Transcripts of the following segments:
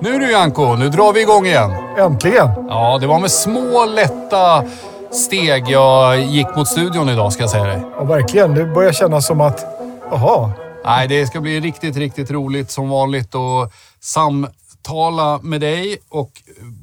Nu du Janko, nu drar vi igång igen. Äntligen! Ja, det var med små lätta steg jag gick mot studion idag ska jag säga dig. Ja, verkligen. Det börjar kännas som att, jaha, Nej, det ska bli riktigt, riktigt roligt som vanligt att samtala med dig och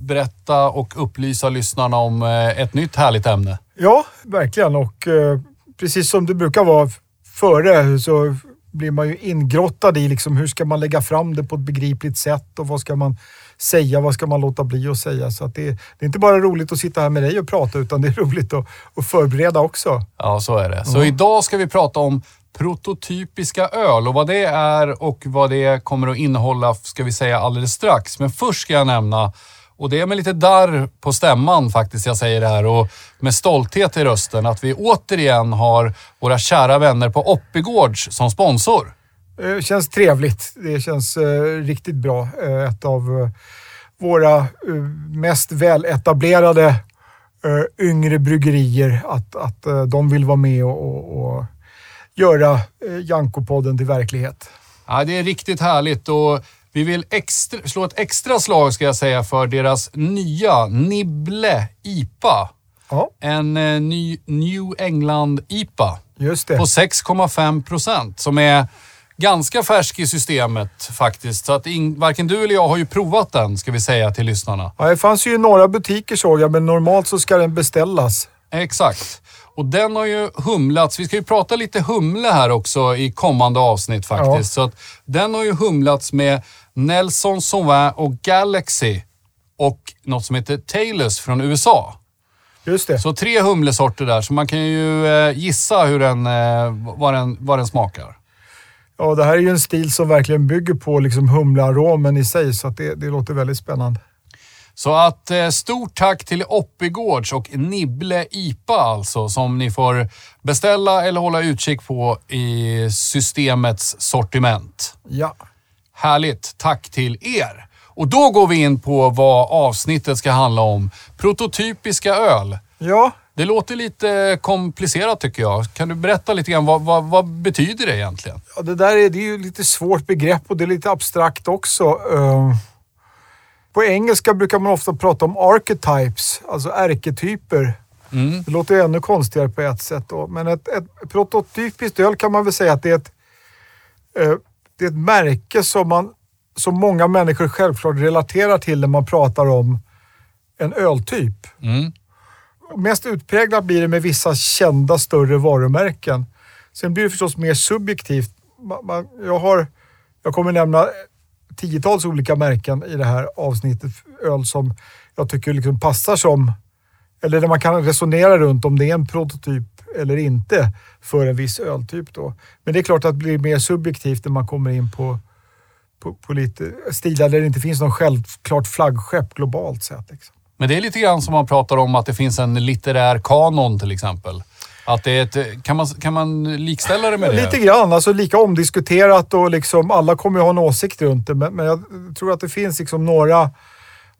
berätta och upplysa lyssnarna om eh, ett nytt härligt ämne. Ja, verkligen. Och eh, precis som det brukar vara före så blir man ju ingrottad i liksom, hur ska man lägga fram det på ett begripligt sätt och vad ska man säga, vad ska man låta bli att säga. Så att det, det är inte bara roligt att sitta här med dig och prata utan det är roligt att, att förbereda också. Ja, så är det. Så idag ska vi prata om prototypiska öl och vad det är och vad det kommer att innehålla ska vi säga alldeles strax. Men först ska jag nämna, och det är med lite darr på stämman faktiskt jag säger det här och med stolthet i rösten, att vi återigen har våra kära vänner på Oppigårds som sponsor. Det känns trevligt. Det känns eh, riktigt bra. Eh, ett av eh, våra eh, mest väletablerade eh, yngre bryggerier. Att, att eh, de vill vara med och, och, och göra eh, Janko-podden till verklighet. Ja, det är riktigt härligt och vi vill extra, slå ett extra slag ska jag säga för deras nya Nibble IPA. Ja, En eh, ny New England IPA just det. på 6,5 procent som är ganska färsk i systemet faktiskt. Så att in, varken du eller jag har ju provat den ska vi säga till lyssnarna. Ja, det fanns ju i några butiker såg jag, men normalt så ska den beställas. Exakt. Och den har ju humlats. Vi ska ju prata lite humle här också i kommande avsnitt faktiskt. Så att den har ju humlats med Nelson Sauvin och Galaxy och något som heter Taylors från USA. Just det. Så tre humlesorter där, så man kan ju eh, gissa hur den, eh, vad, den, vad den smakar. Ja, det här är ju en stil som verkligen bygger på liksom humlearomen i sig, så det, det låter väldigt spännande. Så att eh, stort tack till Oppigårds och Nibble IPA alltså, som ni får beställa eller hålla utkik på i systemets sortiment. Ja. Härligt. Tack till er. Och då går vi in på vad avsnittet ska handla om. Prototypiska öl. Ja, Det låter lite komplicerat tycker jag. Kan du berätta lite grann, vad, vad, vad betyder det egentligen? Ja, det där är, det är ju lite svårt begrepp och det är lite abstrakt också. Eh, på engelska brukar man ofta prata om archetypes, alltså ärketyper. Mm. Det låter ju ännu konstigare på ett sätt då. Men ett, ett prototypiskt öl kan man väl säga att det är ett, eh, det är ett märke som, man, som många människor självklart relaterar till när man pratar om en öltyp. Mm. Mest utpräglat blir det med vissa kända större varumärken. Sen blir det förstås mer subjektivt. Ma- ma- Jag, har, jag kommer nämna tiotals olika märken i det här avsnittet. Öl som jag tycker liksom passar som, eller där man kan resonera runt om det är en prototyp eller inte för en viss öltyp. Då. Men det är klart att det blir mer subjektivt när man kommer in på, på, på lite stilar där det inte finns någon självklart flaggskepp globalt sett. Liksom. Men det är lite grann som man pratar om att det finns en litterär kanon till exempel. Att det är ett, kan, man, kan man likställa det med det? Lite grann, alltså lika omdiskuterat och liksom alla kommer ju ha en åsikt runt det. Men, men jag tror att det finns liksom några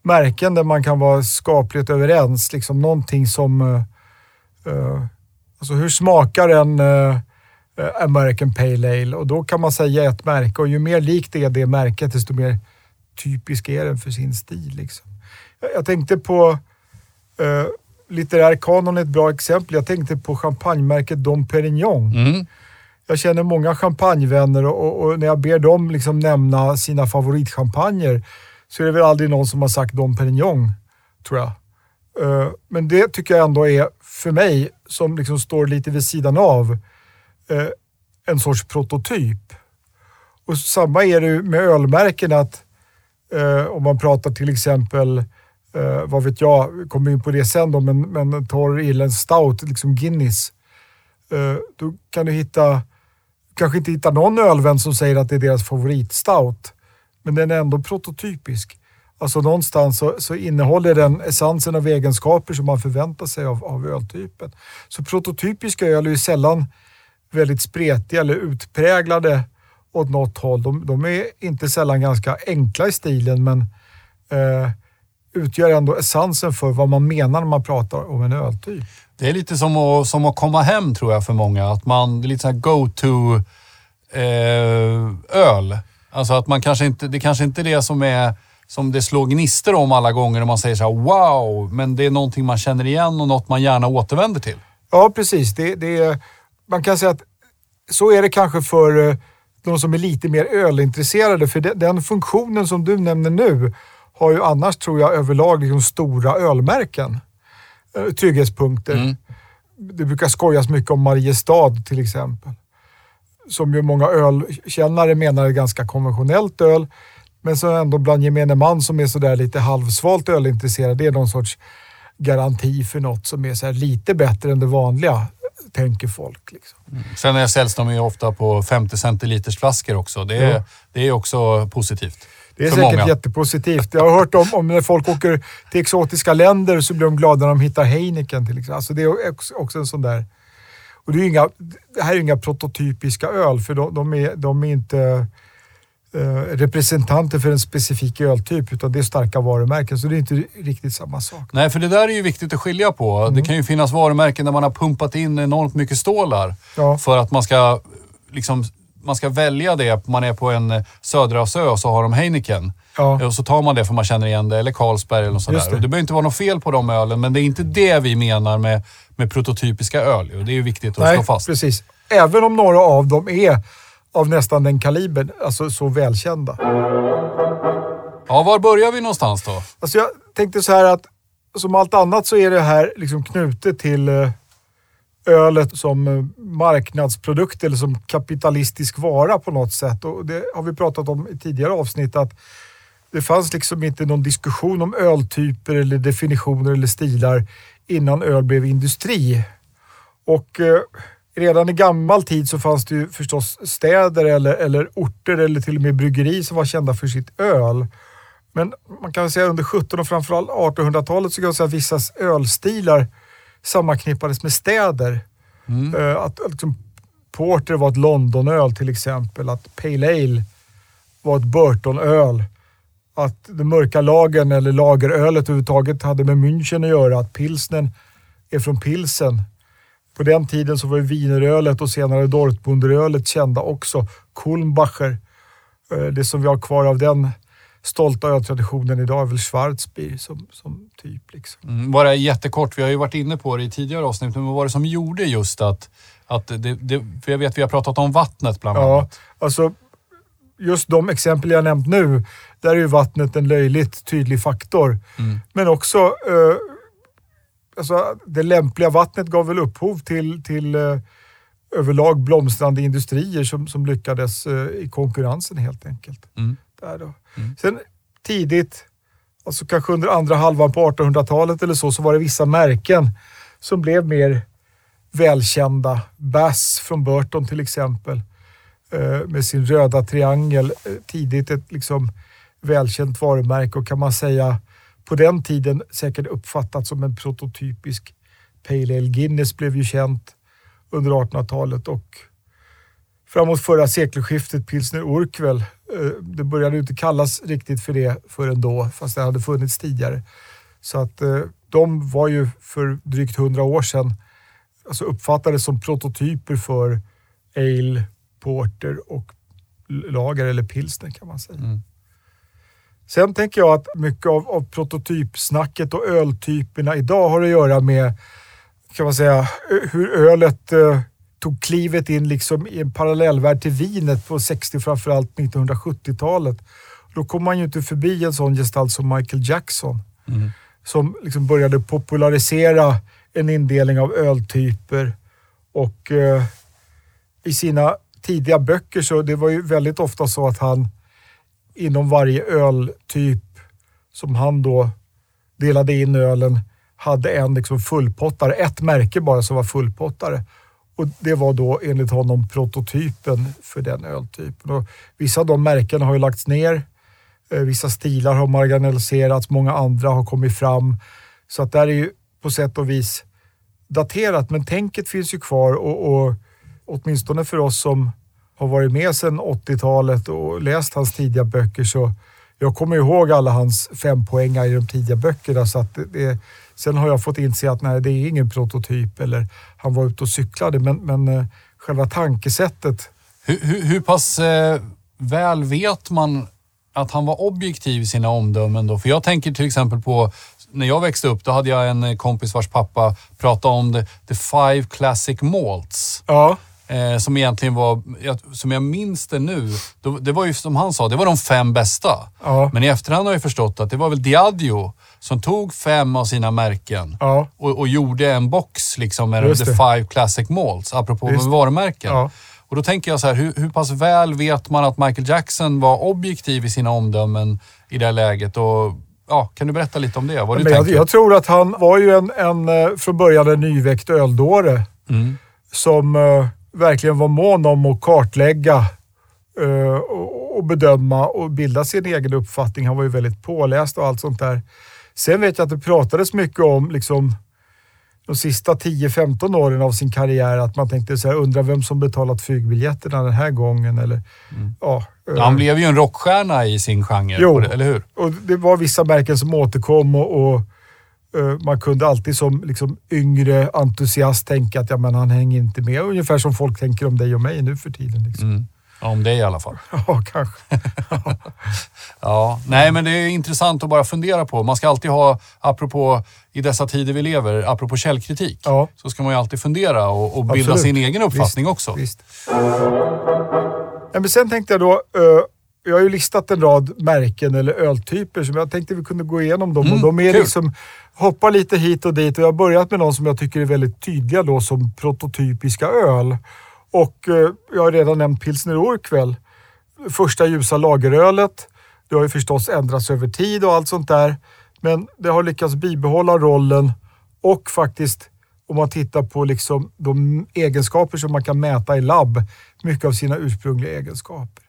märken där man kan vara skapligt överens. Liksom någonting som... Uh, alltså hur smakar en uh, American Pale Ale? Och då kan man säga ett märke och ju mer likt det är det märket desto mer typisk är den för sin stil. Liksom. Jag, jag tänkte på uh, litterär kanon är ett bra exempel. Jag tänkte på champagnemärket Dom Perignon. Mm. Jag känner många champagnevänner och, och, när jag ber dem liksom nämna sina favoritchampagner så är det väl aldrig någon som har sagt Dom Perignon, tror jag. Eh, men det tycker jag ändå är, för mig, som liksom står lite vid sidan av, eh, en sorts prototyp. Och samma är det med ölmärken att eh, om man pratar till exempel, eh, vad vet jag, vi kommer in på det sen då, men, men torr irländsk stout, liksom Guinness. Eh, då kan du hitta, kanske inte hitta någon ölvän som säger att det är deras favoritstout. Men den är ändå prototypisk. Alltså någonstans så, så innehåller den essensen av egenskaper som man förväntar sig av, av öltypen. Så prototypiska öl är ju sällan väldigt spretiga eller utpräglade åt något håll. De, de är inte sällan ganska enkla i stilen men eh, utgör ändå essensen för vad man menar när man pratar om en öltyp. Det är lite som att, som att komma hem tror jag för många. Att man, det är lite sån här go-to eh. Alltså att man kanske inte, det kanske inte är det som är som det slår gnistor om alla gånger och man säger så här, wow, men det är någonting man känner igen och något man gärna återvänder till. Ja, precis. Det, det, man kan säga att så är det kanske för eh, de som är lite mer ölintresserade. För den funktionen som du nämner nu har ju annars, tror jag, överlag liksom stora ölmärken. Eh, trygghetspunkter. Mm. Det brukar skojas mycket om Mariestad till exempel. Som ju många ölkännare menar är ganska konventionellt öl. Men så ändå bland gemene man som är sådär lite halvsvalt ölintresserad, det är någon sorts garanti för något som är så lite bättre än det vanliga, tänker folk. Liksom. Mm. Sen säljs de ju ofta på 50 centiliters flaskor också. Det är, ja. det är också positivt. Det är säkert många. jättepositivt. Jag har hört om, om när folk åker till exotiska länder så blir de glada när de hittar Heineken till exempel. Alltså det är också en sån där... Och det, är inga, det här är inga prototypiska öl för de, de, är, de är inte Eh, representanter för en specifik öltyp utan det är starka varumärken. Så det är inte riktigt samma sak. Nej, för det där är ju viktigt att skilja på. Mm. Det kan ju finnas varumärken där man har pumpat in enormt mycket stålar ja. för att man ska, liksom, man ska välja det. Man är på en Söderhavsö och så har de Heineken. Ja. Och så tar man det för man känner igen det, eller Carlsberg eller något sånt. Det. det behöver inte vara något fel på de ölen, men det är inte det vi menar med, med prototypiska öl. Och det är ju viktigt att Nej, slå fast. precis. Även om några av dem är av nästan den kalibern, alltså så välkända. Ja, var börjar vi någonstans då? Alltså jag tänkte så här att som allt annat så är det här liksom knutet till eh, ölet som eh, marknadsprodukt eller som kapitalistisk vara på något sätt. Och det har vi pratat om i tidigare avsnitt att det fanns liksom inte någon diskussion om öltyper eller definitioner eller stilar innan öl blev industri. Och eh, redan i gammal tid så fanns det ju förstås städer eller, eller orter eller till och med bryggeri som var kända för sitt öl. Men man kan säga under 1700 och framförallt 1800-talet så kan man säga att vissa ölstilar sammanknippades med städer. Mm. Uh, att liksom, Porter var ett Londonöl till exempel. Att Pale Ale var ett Burtonöl. Att den mörka lagen eller lagerölet överhuvudtaget hade med München att göra. Att pilsnen är från pilsen. På den tiden så var ju wienerölet och senare Dortmunderölet kända också. Kulmbacher. Eh, det som vi har kvar av den stolta öltraditionen idag är väl Schwarzbier som, som typ. Liksom. Mm, bara jättekort, vi har ju varit inne på det i tidigare avsnitt, men vad var det som gjorde just att... att det, det, för jag vet vi har pratat om vattnet bland annat. Ja, alltså just de exempel jag nämnt nu, där är ju vattnet en löjligt tydlig faktor. Mm. Men också eh, alltså, det lämpliga vattnet gav väl upphov till, till eh, överlag blomstrande industrier som, som lyckades eh, i konkurrensen helt enkelt. Mm. Där då. Mm. Sen tidigt, alltså kanske under andra halvan på 1800-talet eller så, så var det vissa märken som blev mer välkända. Bass från Burton till exempel eh, med sin röda triangel. Eh, tidigt ett liksom välkänt varumärke och kan man säga på den tiden säkert uppfattat som en prototypisk Pale Ale. Guinness blev ju känt under 1800-talet och framåt förra sekelskiftet pilsner Urquell. Eh, det började inte kallas riktigt för det förrän då, fast det hade funnits tidigare. Så att eh, de var ju för drygt hundra år sedan alltså uppfattades som prototyper för ale, porter och lager eller pilsner kan man säga. Mm. Sen tänker jag att mycket av, av prototypsnacket och öltyperna idag har att göra med, kan man säga, hur ölet eh, tog klivet in liksom i en parallellvärld till vinet på 60 framförallt 1970-talet. Då kom man ju inte förbi en sån gestalt som Michael Jackson. Mm. Som liksom började popularisera en indelning av öltyper och eh, i sina tidiga böcker så det var ju väldigt ofta så att han inom varje öltyp som han då delade in ölen hade en liksom fullpottare, ett märke bara som var fullpottare. Och Det var då enligt honom prototypen för den öltypen. Och vissa av de märkena har ju lagts ner. Eh, vissa stilar har marginaliserats, många andra har kommit fram. Så att det är ju på sätt och vis daterat, men tänket finns ju kvar och, och åtminstone för oss som har varit med sedan 80-talet och läst hans tidiga böcker så jag kommer ihåg alla hans fempoängar i de tidiga böckerna. Så att det, sen har jag fått inse att nej, det är ingen prototyp eller han var ute och cyklade. Men, men eh, själva tankesättet. Hur, hur, hur pass eh, väl vet man att han var objektiv i sina omdömen då? För jag tänker till exempel på när jag växte upp, då hade jag en kompis vars pappa pratade om the, the five classic malts. Ja. Eh, som egentligen var, som jag minns det nu, då, det var ju som han sa, det var de fem bästa. Ja. Men i efterhand har jag förstått att det var väl Diageo som tog fem av sina märken Ja. och, och gjorde en box liksom med the five classic malts, apropå Just med varumärken. Ja. Och då tänker jag så här, hur, hur pass väl vet man att Michael Jackson var objektiv i sina omdömen i det här läget? Och, ja, kan du berätta lite om det? Vad du jag, jag tror att han var ju en, en eh, från början en nyväckt öldåre Mm. som eh, verkligen var mån om att kartlägga eh, och, bedöma och bilda sin egen uppfattning. Han var ju väldigt påläst och allt sånt där. Sen vet jag att det pratades mycket om liksom, de sista 10-15 åren av sin karriär att man tänkte så här, undra vem som betalat flygbiljetterna den här gången. Eller, ja, eh, Han blev ju en rockstjärna i sin genre, Jo. det- eller hur? och det var vissa märken som återkom och, och man kunde alltid som liksom, yngre entusiast tänka att ja, men han hänger inte med. Ungefär som folk tänker om dig och mig nu för tiden. Liksom. Mm. Ja, om det i alla fall. Ja, kanske. Ja, nej men det är intressant att bara fundera på. Man ska alltid ha, apropå i dessa tider vi lever, apropå källkritik, Ja. så ska man ju alltid fundera och, och bilda Absolut. sin egen uppfattning Visst, också. Visst. Ja, men sen tänkte jag då, eh, jag har ju listat en rad märken eller öltyper som jag tänkte vi kunde gå igenom dem. Mm, och de är kul. liksom, hoppar lite hit och dit och jag har börjat med någon som jag tycker är väldigt tydliga då som prototypiska öl. Och eh, jag har redan nämnt pilsner Urquell. Första ljusa lagerölet. Det har ju förstås ändrats över tid och allt sånt där. Men det har lyckats bibehålla rollen och faktiskt om man tittar på liksom de egenskaper som man kan mäta i labb, mycket av sina ursprungliga egenskaper.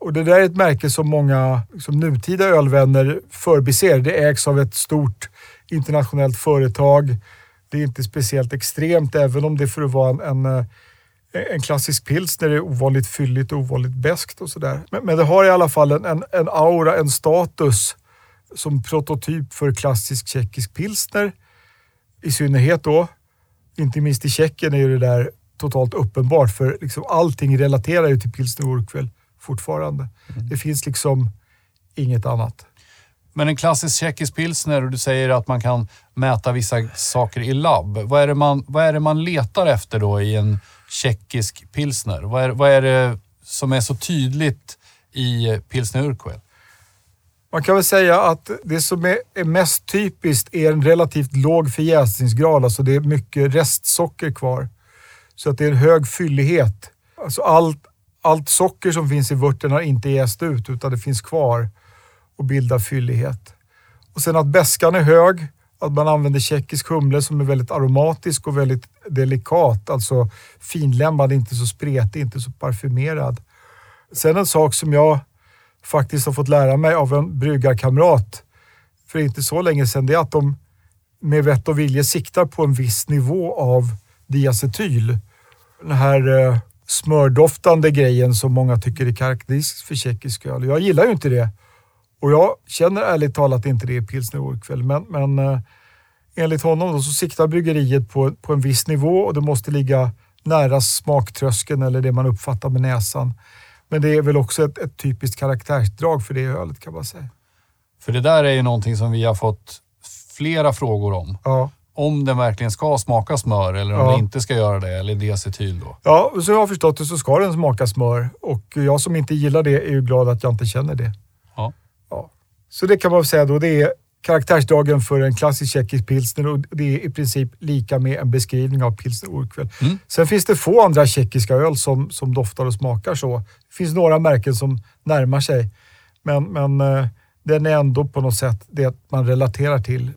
Och det där är ett märke som många som nutida ölvänner förbiser. Det ägs av ett stort internationellt företag. Det är inte speciellt extremt, även om det för att vara en, en, eh, en klassisk pilsner är ovanligt fylligt och ovanligt beskt och sådär. Men, men det har i alla fall en, en, en aura, en status som prototyp för klassisk tjeckisk pilsner. I synnerhet då, inte minst i Tjeckien är ju det där totalt uppenbart för liksom allting relaterar ju till pilsner Urquell fortfarande. Det finns liksom inget annat. Men en klassisk tjeckisk pilsner och du säger att man kan mäta vissa saker i labb. Vad är det man, vad är det man letar efter då i en tjeckisk pilsner? Vad är, vad är det som är så tydligt i pilsner Urquell? Man kan väl säga att det som är, är mest typiskt är en relativt låg förjäsningsgrad, alltså det är mycket restsocker kvar. Så att det är en hög fyllighet. Alltså allt, allt socker som finns i vörten har inte jäst ut utan det finns kvar och bildar fyllighet. Och sen att bäskan är hög, att man använder tjeckisk humle som är väldigt aromatisk och väldigt delikat, alltså finlämmad, inte så spretig, inte så parfymerad. Sen en sak som jag faktiskt har fått lära mig av en bryggarkamrat för inte så länge sedan, det är att de med vett och vilje siktar på en viss nivå av diacetyl. Den här eh, smördoftande grejen som många tycker är karaktäristisk för tjeckisk öl. Jag gillar ju inte det. Och jag känner ärligt talat inte det i pilsner Urquell, men, men eh, enligt honom då, så siktar bryggeriet på, på en viss nivå och det måste ligga nära smaktröskeln eller det man uppfattar med näsan. Men det är väl också ett, ett typiskt karaktärsdrag för det ölet kan man säga. För det där är ju någonting som vi har fått flera frågor om. Ja. Om den verkligen ska smaka smör eller om Ja. den inte ska göra det, eller diacetyl då. Ja, så jag har förstått det så ska den smaka smör och jag som inte gillar det är ju glad att jag inte känner det. Ja. Ja. Så det kan man säga då, det är karaktärsdragen för en klassisk tjeckisk pilsner och det är i princip lika med en beskrivning av pilsner Urquell. Mm. Sen finns det få andra tjeckiska öl som, som doftar och smakar så. Det finns några märken som närmar sig, men, men eh, den är ändå på något sätt det man relaterar till.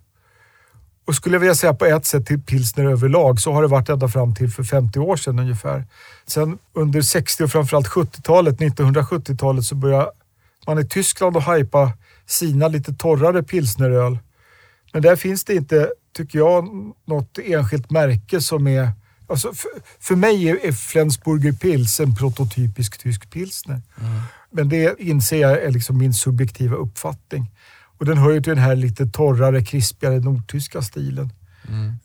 Och skulle jag vilja säga på ett sätt till pilsner överlag så har det varit ända fram till för 50 år sedan ungefär. Sen under 60 och framförallt 70-talet, 1970-talet så började man i Tyskland att hypa sina lite torrare pilsneröl. Men där finns det inte, tycker jag, något enskilt märke som är Alltså, för, för mig är, är Flensburger Pils en prototypisk tysk pilsner. Men det inser jag är liksom min subjektiva uppfattning. Och den hör ju till den här lite torrare, krispigare nordtyska stilen.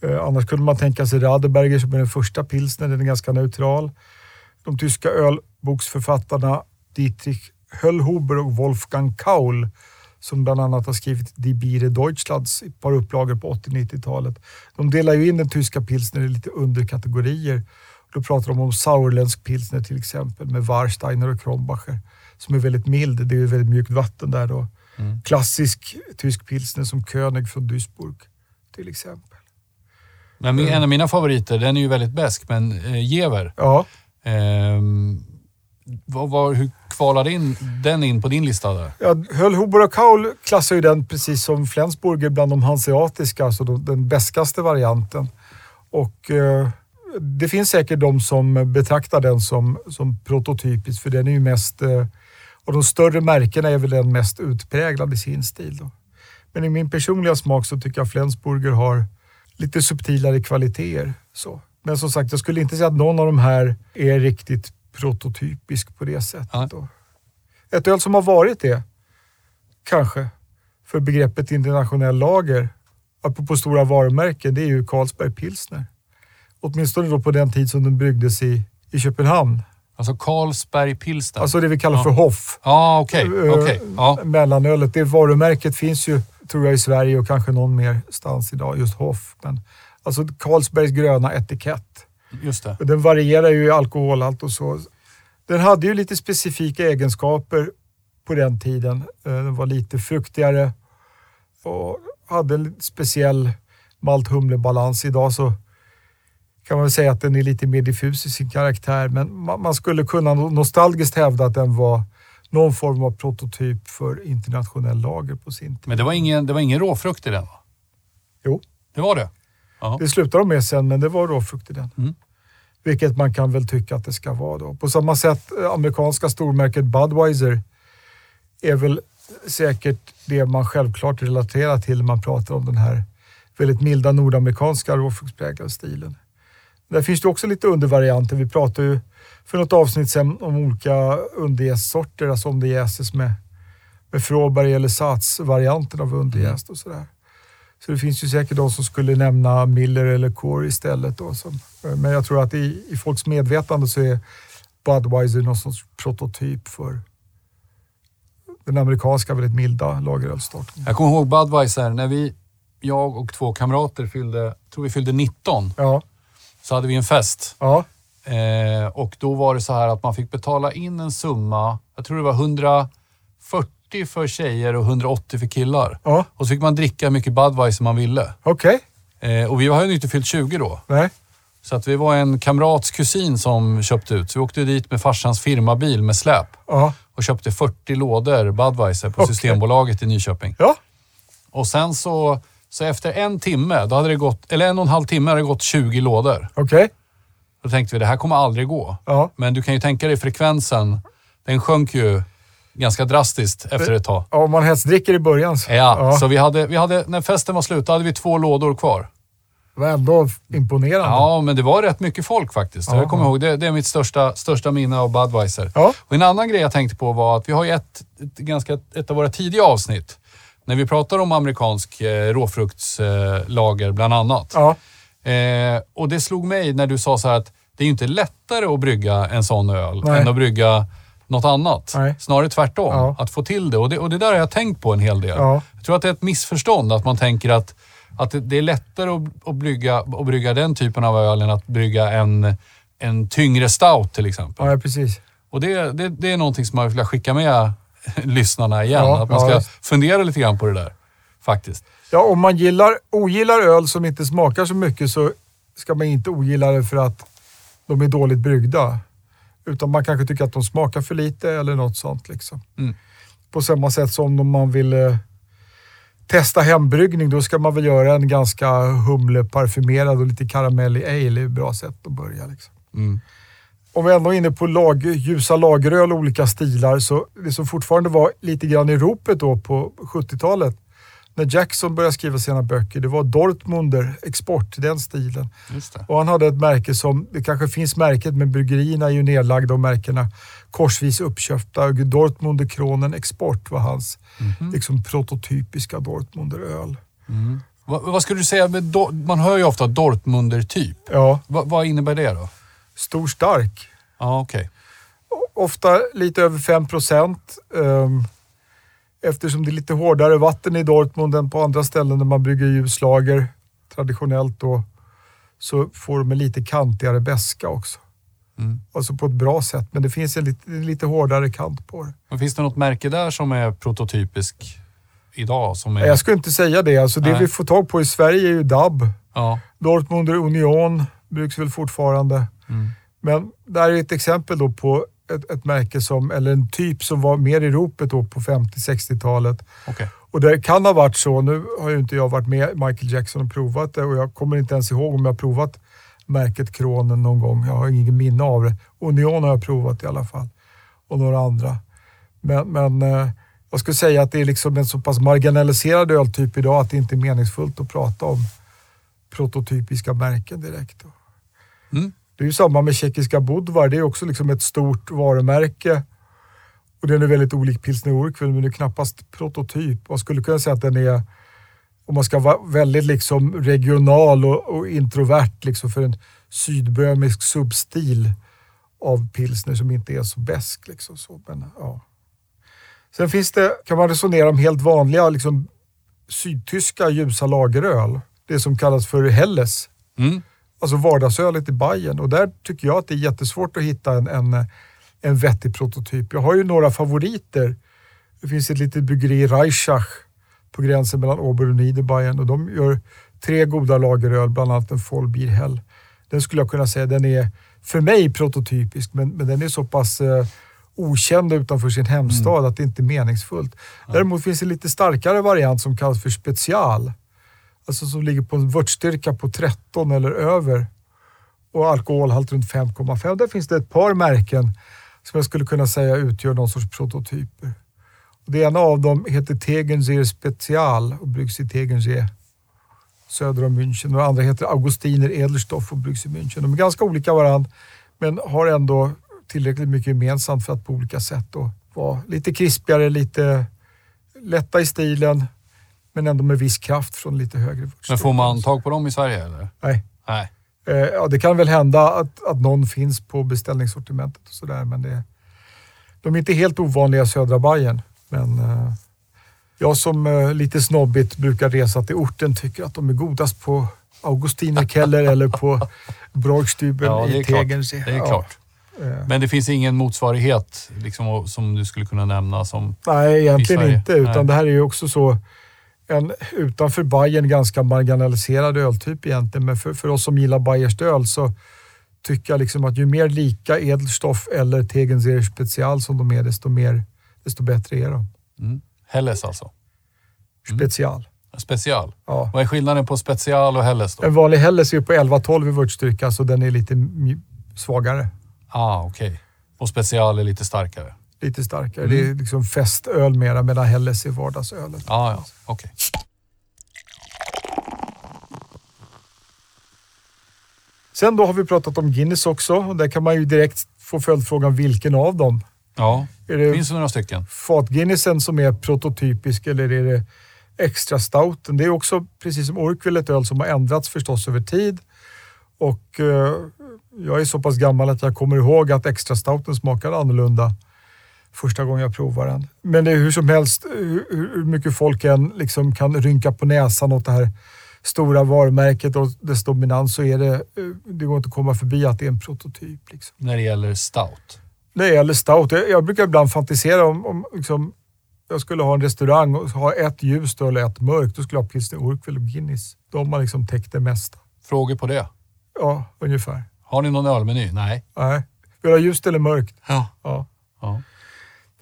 Eh, annars kunde man tänka sig Radeberger som är den första pilsnern. Den är ganska neutral. De tyska ölboksförfattarna Dietrich Höllhuber och Wolfgang Kaul som bland annat har skrivit Die Biere Deutschlands ett par upplagor på 80-90-talet. De delar ju in den tyska pilsner i lite underkategorier. Då pratar de om Sauerländsk pilsner till exempel med Warsteiner och Kronbacher som är väldigt mild. Det är väldigt mjukt vatten där då. Klassisk tysk pilsner som König från Duisburg till exempel. Men min, en av mina favoriter, den är ju väldigt besk, men eh, Jever. Ja, Ehm, vad, vad, hur kvalade in, den in på din lista där? Ja, Höllhuber och Kaul klassar ju den precis som Flensburger bland de hanseatiska, alltså de, den beskaste varianten. Och eh, det finns säkert de som betraktar den som, som prototypisk, för den är ju mest, eh, av de större märkena är väl den mest utpräglad i sin stil. Då. Men i min personliga smak så tycker jag Flensburger har lite subtilare kvaliteter. Så. Men som sagt, jag skulle inte säga att någon av de här är riktigt prototypisk på det sättet. Då. Ett öl som har varit det, kanske, för begreppet internationell lager, apropå stora varumärken, det är ju Carlsberg pilsner. Åtminstone då på den tid som den bryggdes i, i Köpenhamn. Alltså Carlsberg Pilsner. Alltså det vi kallar Ja. för Hoff. Ja, okej. Eh, okej. Ja. Mellanölet. Det varumärket finns ju, tror jag, i Sverige och kanske någon mer stans idag, just Hoff. Men, alltså Carlsbergs gröna etikett. Just det. Den varierar ju i alkoholhalt och så. Den hade ju lite specifika egenskaper på den tiden. Eh, Den var lite fruktigare och hade en speciell malt-humle-balans. Idag så kan man väl säga att den är lite mer diffus i sin karaktär, men ma- man skulle kunna no- nostalgiskt hävda att den var någon form av prototyp för internationell lager på sin tid. Men det var ingen, det var ingen råfrukt i den va? Jo, Det var det? Ja. det slutade de med sen, men det var råfrukt i den. Mm. Vilket man kan väl tycka att det ska vara då. På samma sätt, eh, amerikanska stormärket Budweiser är väl säkert det man självklart relaterar till när man pratar om den här väldigt milda nordamerikanska råfruktspräglade stilen. Där finns det också lite undervarianter. Vi pratade ju för något avsnitt sedan om olika underjästsorter, alltså om det jäses med, med Fråberg eller Sats-varianten av underjäst och sådär. Så det finns ju säkert de som skulle nämna Miller eller Core istället. Då, som, men jag tror att i, i folks medvetande så är Budweiser någon sorts prototyp för den amerikanska väldigt milda lagerölssorten. Jag kommer ihåg Budweiser, när vi, jag och två kamrater fyllde, tror vi fyllde 19, Ja, så hade vi en fest. ja, Eh, och då var det så här att man fick betala in en summa, jag tror det var 140 för tjejer och 180 för killar. ja. Och så fick man dricka hur mycket Budweiser man ville. okej. Eh, och vi hade ju inte fyllt 20 då. Nej, Så att vi var en kamrats kusin som köpte ut. Så vi åkte dit med farsans firmabil med släp ja, och köpte 40 lådor Budweiser på Okej. Systembolaget i Nyköping. ja, Och sen så, så efter en timme, då hade det gått, eller en och en halv timme hade det gått 20 lådor. okej. Då tänkte vi, det här kommer aldrig gå. Ja. Men du kan ju tänka dig frekvensen. Den sjönk ju ganska drastiskt efter ett tag. Ja, om man hetsdricker i början så. Ja, så vi hade, vi hade, när festen var slut, då hade vi två lådor kvar. Det var ändå imponerande. Ja, men det var rätt mycket folk faktiskt. Ja. Jag kommer ihåg, det, det är mitt största, största minne av Budweiser. Ja. Och en annan grej jag tänkte på var att vi har ju ett, ett, ganska, ett av våra tidiga avsnitt, när vi pratar om amerikansk eh, råfruktslager lager bland annat. Ja, Eh, och det slog mig när du sa så här att det är inte lättare att brygga en sån öl Nej. än att brygga något annat. Nej. Snarare tvärtom, Ja. att få till det. Och, det. och det där har jag tänkt på en hel del. Ja. Jag tror att det är ett missförstånd att man tänker att, att det, det är lättare att, att, brygga, att brygga den typen av öl än att brygga en, en tyngre stout till exempel. ja, precis. Och det, det, det är någonting som jag vill skicka med lyssnarna igen. Ja, att man ja, ska visst. fundera lite grann på det där. Faktiskt. Ja, om man gillar, ogillar öl som inte smakar så mycket så ska man inte ogilla det för att de är dåligt bryggda. Utan man kanske tycker att de smakar för lite eller något sånt. Liksom. Mm. På samma sätt som om man vill eh, testa hembryggning, då ska man väl göra en ganska humleparfymerad och lite karamellig ale. Det är ett bra sätt att börja. Liksom. Mm. Om vi ändå är inne på lag, ljusa lageröl och olika stilar, så det som fortfarande var lite grann i ropet då på 70-talet, när Jackson började skriva sina böcker, det var Dortmunder export, den stilen. Och han hade ett märke som, det kanske finns märket, men bryggerierna är ju nedlagda och märkena korsvis uppköpta. Dortmunder Kronen Export var hans liksom prototypiska Dortmunderöl. Va, vad skulle du säga man hör ju ofta Dortmunder-typ. Ja, Va, vad innebär det då? Stor stark. Ja, okej. Ofta lite över 5 procent. Um, eftersom det är lite hårdare vatten i Dortmund än på andra ställen där man brygger ljuslager traditionellt då, så får de en lite kantigare beska också. Mm. Alltså på ett bra sätt, men det finns en lite, lite hårdare kant på det. Men finns det något märke där som är prototypisk idag? Som är, Jag skulle inte säga det. Alltså det Nej. vi får tag på i Sverige är ju DAB. ja. Dortmunder Union brukar väl fortfarande. Mm. Men där är ett exempel då på ett, ett märke som, eller en typ som var mer i ropet då på 50-60-talet. Okej. Och det kan ha varit så, nu har ju inte jag varit med Michael Jackson och provat det och jag kommer inte ens ihåg om jag har provat märket Kronen någon gång. Jag har ingen minne av det. Union har jag provat i alla fall. Och några andra. Men, men eh, jag skulle säga att det är liksom en så pass marginaliserad öltyp idag att det inte är meningsfullt att prata om prototypiska märken direkt. Mm. Det är ju samma med tjeckiska Budvar. Det är också liksom ett stort varumärke. Och den är väldigt olik pilsner Urquell, men det är knappast prototyp. Man skulle kunna säga att den är, om man ska vara väldigt liksom regional och, och introvert liksom för en sydböhmisk substil av pilsner som inte är så besk. Liksom så. Men, ja. Sen finns det, kan man resonera om helt vanliga liksom, sydtyska ljusa lageröl. Det som kallas för Helles Mm alltså vardagsölet i Bayern och där tycker jag att det är jättesvårt att hitta en, en, en vettig prototyp. Jag har ju några favoriter. Det finns ett litet bryggeri Reichach på gränsen mellan Ober och Niederbayern och de gör tre goda lageröl, bland annat en Vollbier Hell. Den skulle jag kunna säga, den är för mig prototypisk men, men den är så pass eh, okänd utanför sin hemstad att det inte är meningsfullt. Däremot finns det en lite starkare variant som kallas för special. Alltså som ligger på en vörtstyrka på 13 eller över och alkoholhalt runt 5,5. Där finns det ett par märken som jag skulle kunna säga utgör någon sorts prototyper. Och det ena av dem heter Tegernseer Special och bryggs i Tegernseer söder om München. Och det andra heter Augustiner Edelstoff och bryggs i München. De är ganska olika varandra men har ändå tillräckligt mycket gemensamt för att på olika sätt då vara lite krispigare, lite lätta i stilen men ändå med viss kraft från lite högre Men vörtstyrka. får man tag på dem i Sverige eller? Nej. Nej. Eh, ja, det kan väl hända att, att någon finns på beställningssortimentet och sådär, men det, de är inte helt ovanliga i södra Bayern. Men eh, jag som eh, lite snobbigt brukar resa till orten tycker att de är godast på Augustinerkeller eller på Broigstübel Ja, i. Tegernsee. Det är klart. Men det finns ingen motsvarighet liksom, som du skulle kunna nämna som... Nej, egentligen inte. Utan Nej. det här är ju också så en utanför Bayern ganska marginaliserad öltyp egentligen. Men för, för oss som gillar Bayerskt öl så tycker jag liksom att ju mer lika Edelstoff eller Tegernseer Special som de är, desto, mer, desto bättre är de. Mm. Helles alltså. Special. Special. Ja. Vad är skillnaden på special och Helles då? En vanlig Helles är ju på 11-12 i vörtstyrka, så den är lite svagare. Ah, okej. Och special är lite starkare. Lite starkare. Det är liksom festöl mera, medan Helles är vardagsölet. Ah, ja, okej. Sen då har vi pratat om Guinness också och där kan man ju direkt få följdfrågan vilken av dem. Ja, Är det finns det några stycken? fat-Guinnessen som är prototypisk eller är det extra stouten? Det är också precis som Orkville ett öl som har ändrats förstås över tid. Och eh, jag är så pass gammal att jag kommer ihåg att extra stouten smakade annorlunda första gången jag provade den. Men det är hur som helst, hur, hur mycket folk än liksom kan rynka på näsan åt det här stora varumärket och dess dominans så är det, eh, det går inte att komma förbi att det är en prototyp. Liksom. När det gäller stout. Det gäller stout. Jag, jag brukar ibland fantisera om, om liksom, jag skulle ha en restaurang och ha ett ljust eller ett mörkt. Då skulle jag ha pilsner Urquell och Guinness. De har liksom täckt det mesta. Frågor på det? Ja, ungefär. Har ni någon ölmeny? Nej. Nej. Vill du ha ljust eller mörkt? Ja. Ja. ja.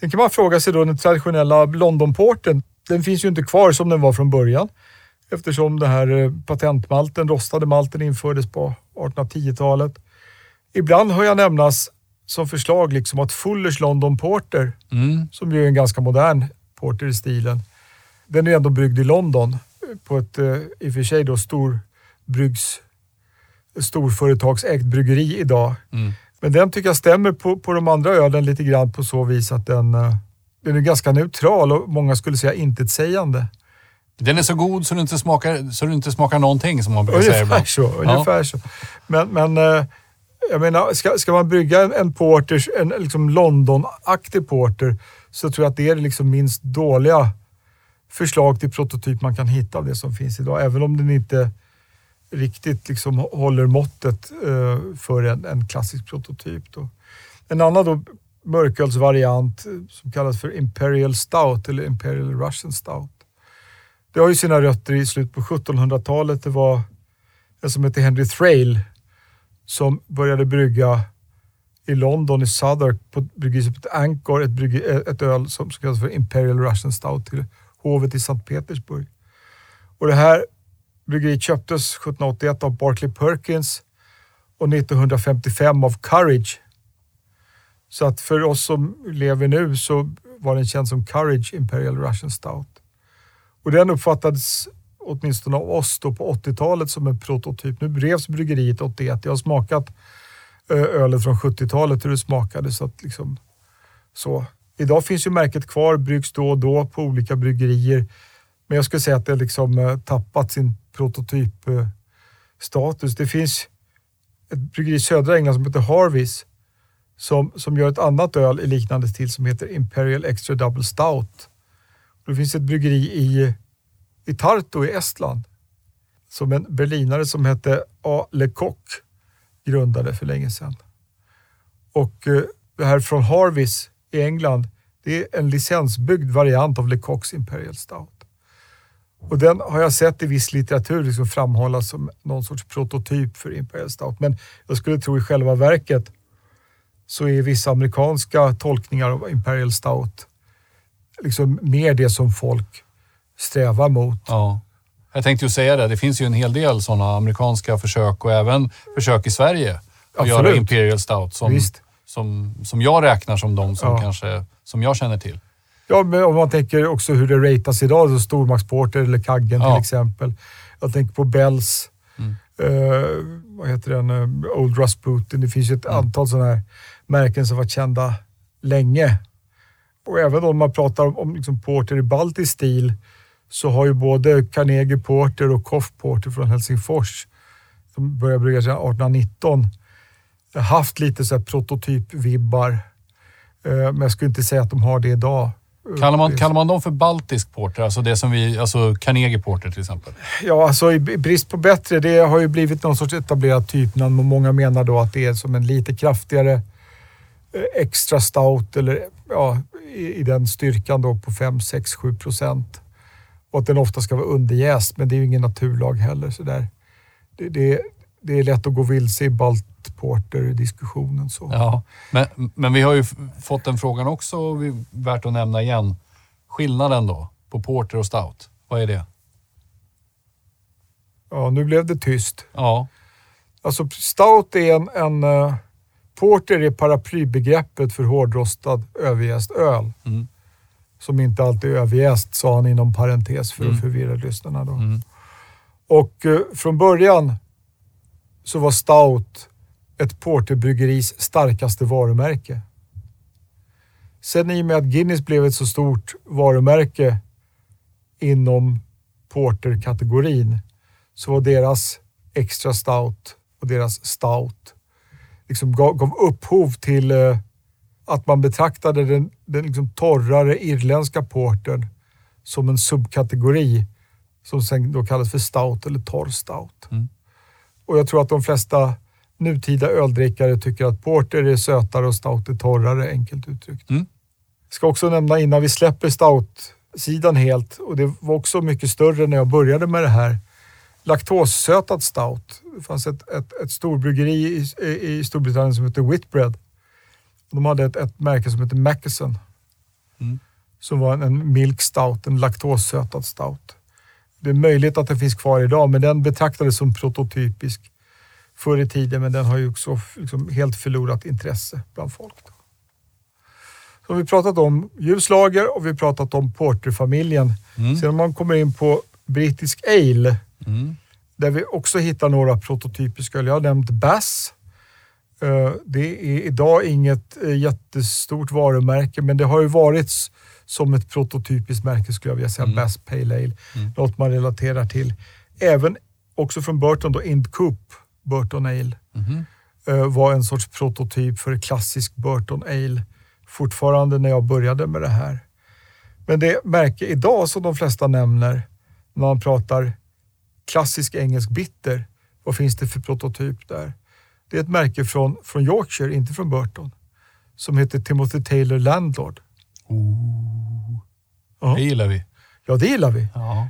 Sen kan man fråga sig då den traditionella Londonporten. Den finns ju inte kvar som den var från början. Eftersom det här eh, patentmalten, rostade malten infördes på 1810-talet. Ibland hör jag nämnas som förslag liksom att Fullers London Porter Mm. som ju är en ganska modern porter i stilen, Den är ändå bryggd i London på ett eh, i och för sig då stor bryggs, storföretagsägt bryggeri idag. Mm. Men den tycker jag stämmer på, på de andra ölen lite grann på så vis att den, eh, den är ganska neutral och många skulle säga intetsägande. Den är så god så du inte smakar, så du inte smakar någonting som man brukar säga Ungefär ibland. så. Ungefär så. Men, men eh, jag menar, ska, ska man brygga en, en porter, en liksom London-aktig porter, så tror jag att det är det liksom minst dåliga förslag till prototyp man kan hitta av det som finns idag. Även om den inte riktigt liksom håller måttet eh, för en, en klassisk prototyp. Då. En annan då, mörkölsvariant eh, som kallas för Imperial Stout eller Imperial Russian Stout. Det har ju sina rötter i slutet på 1700-talet. Det var en som hette Henry Thrale som började brygga i London i Southwark på bryggeriet Anchor, ett, brygge, eh, ett öl som kallas för Imperial Russian Stout till hovet i Sankt Petersburg. Och det här bryggeriet köptes 1781 av Barclay Perkins och 1955 av Courage. Så att för oss som lever nu så var den känd som Courage Imperial Russian Stout. Och den uppfattades åtminstone av oss då på 80-talet som en prototyp. Nu revs bryggeriet 81. Jag har smakat eh, ölet från 70-talet hur det smakade. Så att liksom, så. Idag finns ju märket kvar, bryggs då och då på olika bryggerier. Men jag skulle säga att det liksom eh, tappat sin prototypstatus. Eh, det finns ett bryggeri i södra England som heter Harveys som, som gör ett annat öl i liknande stil som heter Imperial Extra Double Stout. Och det finns ett bryggeri i, i Tartu i Estland som en berlinare som hette A. Lecoq grundade för länge sedan. Och eh, det här från Harveys i England, det är en licensbyggd variant av Lecoqs Imperial Stout. Och den har jag sett i viss litteratur liksom framhållas som någon sorts prototyp för Imperial Stout. Men jag skulle tro i själva verket så är vissa amerikanska tolkningar av Imperial Stout liksom mer det som folk strävar mot. Ja. Jag tänkte ju säga det, det finns ju en hel del sådana amerikanska försök och även försök i Sverige att Absolut. göra Imperial Stout som, Visst. som, som jag räknar som de som Ja. kanske, som jag känner till. Ja, men om man tänker också hur det ratas idag, så Stormaktsporter eller Kaggen Ja. till exempel. Jag tänker på Bells, Mm. eh, vad heter den, eh, Old Rasputin. Det finns ju ett Mm. antal sådana här märken som varit kända länge. Och även om man pratar om, om liksom porter i baltisk stil så har ju både Carnegie Porter och Koff Porter från Helsingfors, som började brygga sedan 1819, haft lite så prototypvibbar. Eh, men jag skulle inte säga att de har det idag. Kallar man, kallar man dem för baltisk porter? Alltså det som vi, alltså Carnegie porter till exempel? Ja, alltså i brist på bättre. Det har ju blivit någon sorts etablerat typnamn och många menar då att det är som en lite kraftigare eh, extra stout eller ja, i, i den styrkan då på 5, 6, 7 procent. Och att den ofta ska vara underjäst, men det är ju ingen naturlag heller. Så där. Det, det, det är lätt att gå vilse i Baltporter-diskussionen. Så. Ja, men, men vi har ju fått den frågan också och vi, värt att nämna igen. Skillnaden då på porter och stout, vad är det? Ja, nu blev det tyst. Ja, Alltså stout är en, en eh, porter är paraplybegreppet för hårdrostad överjäst öl. Mm. Som inte alltid är överjäst, sa han inom parentes för Mm. att förvirra lyssnarna. Då. Mm. Och eh, från början så var stout ett porterbryggeris starkaste varumärke. Sen i och med att Guinness blev ett så stort varumärke inom porterkategorin så var deras extra stout och deras stout liksom gav, gav upphov till eh, att man betraktade den, den liksom torrare irländska portern som en subkategori som sen då kallas för stout eller torr stout. Mm. Och jag tror att de flesta nutida öldrickare tycker att porter är sötare och stout är torrare, enkelt uttryckt. Mm. Ska också nämna innan vi släpper stout-sidan helt, och det var också mycket större när jag började med det här, laktossötad stout. Det fanns ett, ett, ett storbryggeri i, i, Storbritannien som heter Whitbread. De hade ett, ett märke som heter Mackeson. Mm. Som var en, en milk stout, en laktossötad stout. Det är möjligt att den finns kvar idag, men den betraktades som prototypisk förr i tiden, men den har ju också liksom helt förlorat intresse bland folk. Då. Så vi pratat om ljuslager och vi pratat om porterfamiljen. Mm. Sen om man kommer in på brittisk ale, Mm. där vi också hittar några prototypiska öl. Jag har nämnt Bass. Eh, Det är idag inget eh, jättestort varumärke, men det har ju varit som ett prototypiskt märke skulle jag vilja säga. Mm. Bass Pale Ale. Mm. Något man relaterar till. Även också från Burton då, Ind Coop Burton Ale Mhm. eh, var en sorts prototyp för klassisk Burton Ale. Fortfarande när jag började med det här. Men det märke idag som de flesta nämner när man pratar klassisk engelsk bitter, vad finns det för prototyp där? Det är ett märke från, från Yorkshire, inte från Burton, som heter Timothy Taylor Landlord. Ooh. Ja. Det gillar vi. Ja, det gillar vi. Ja.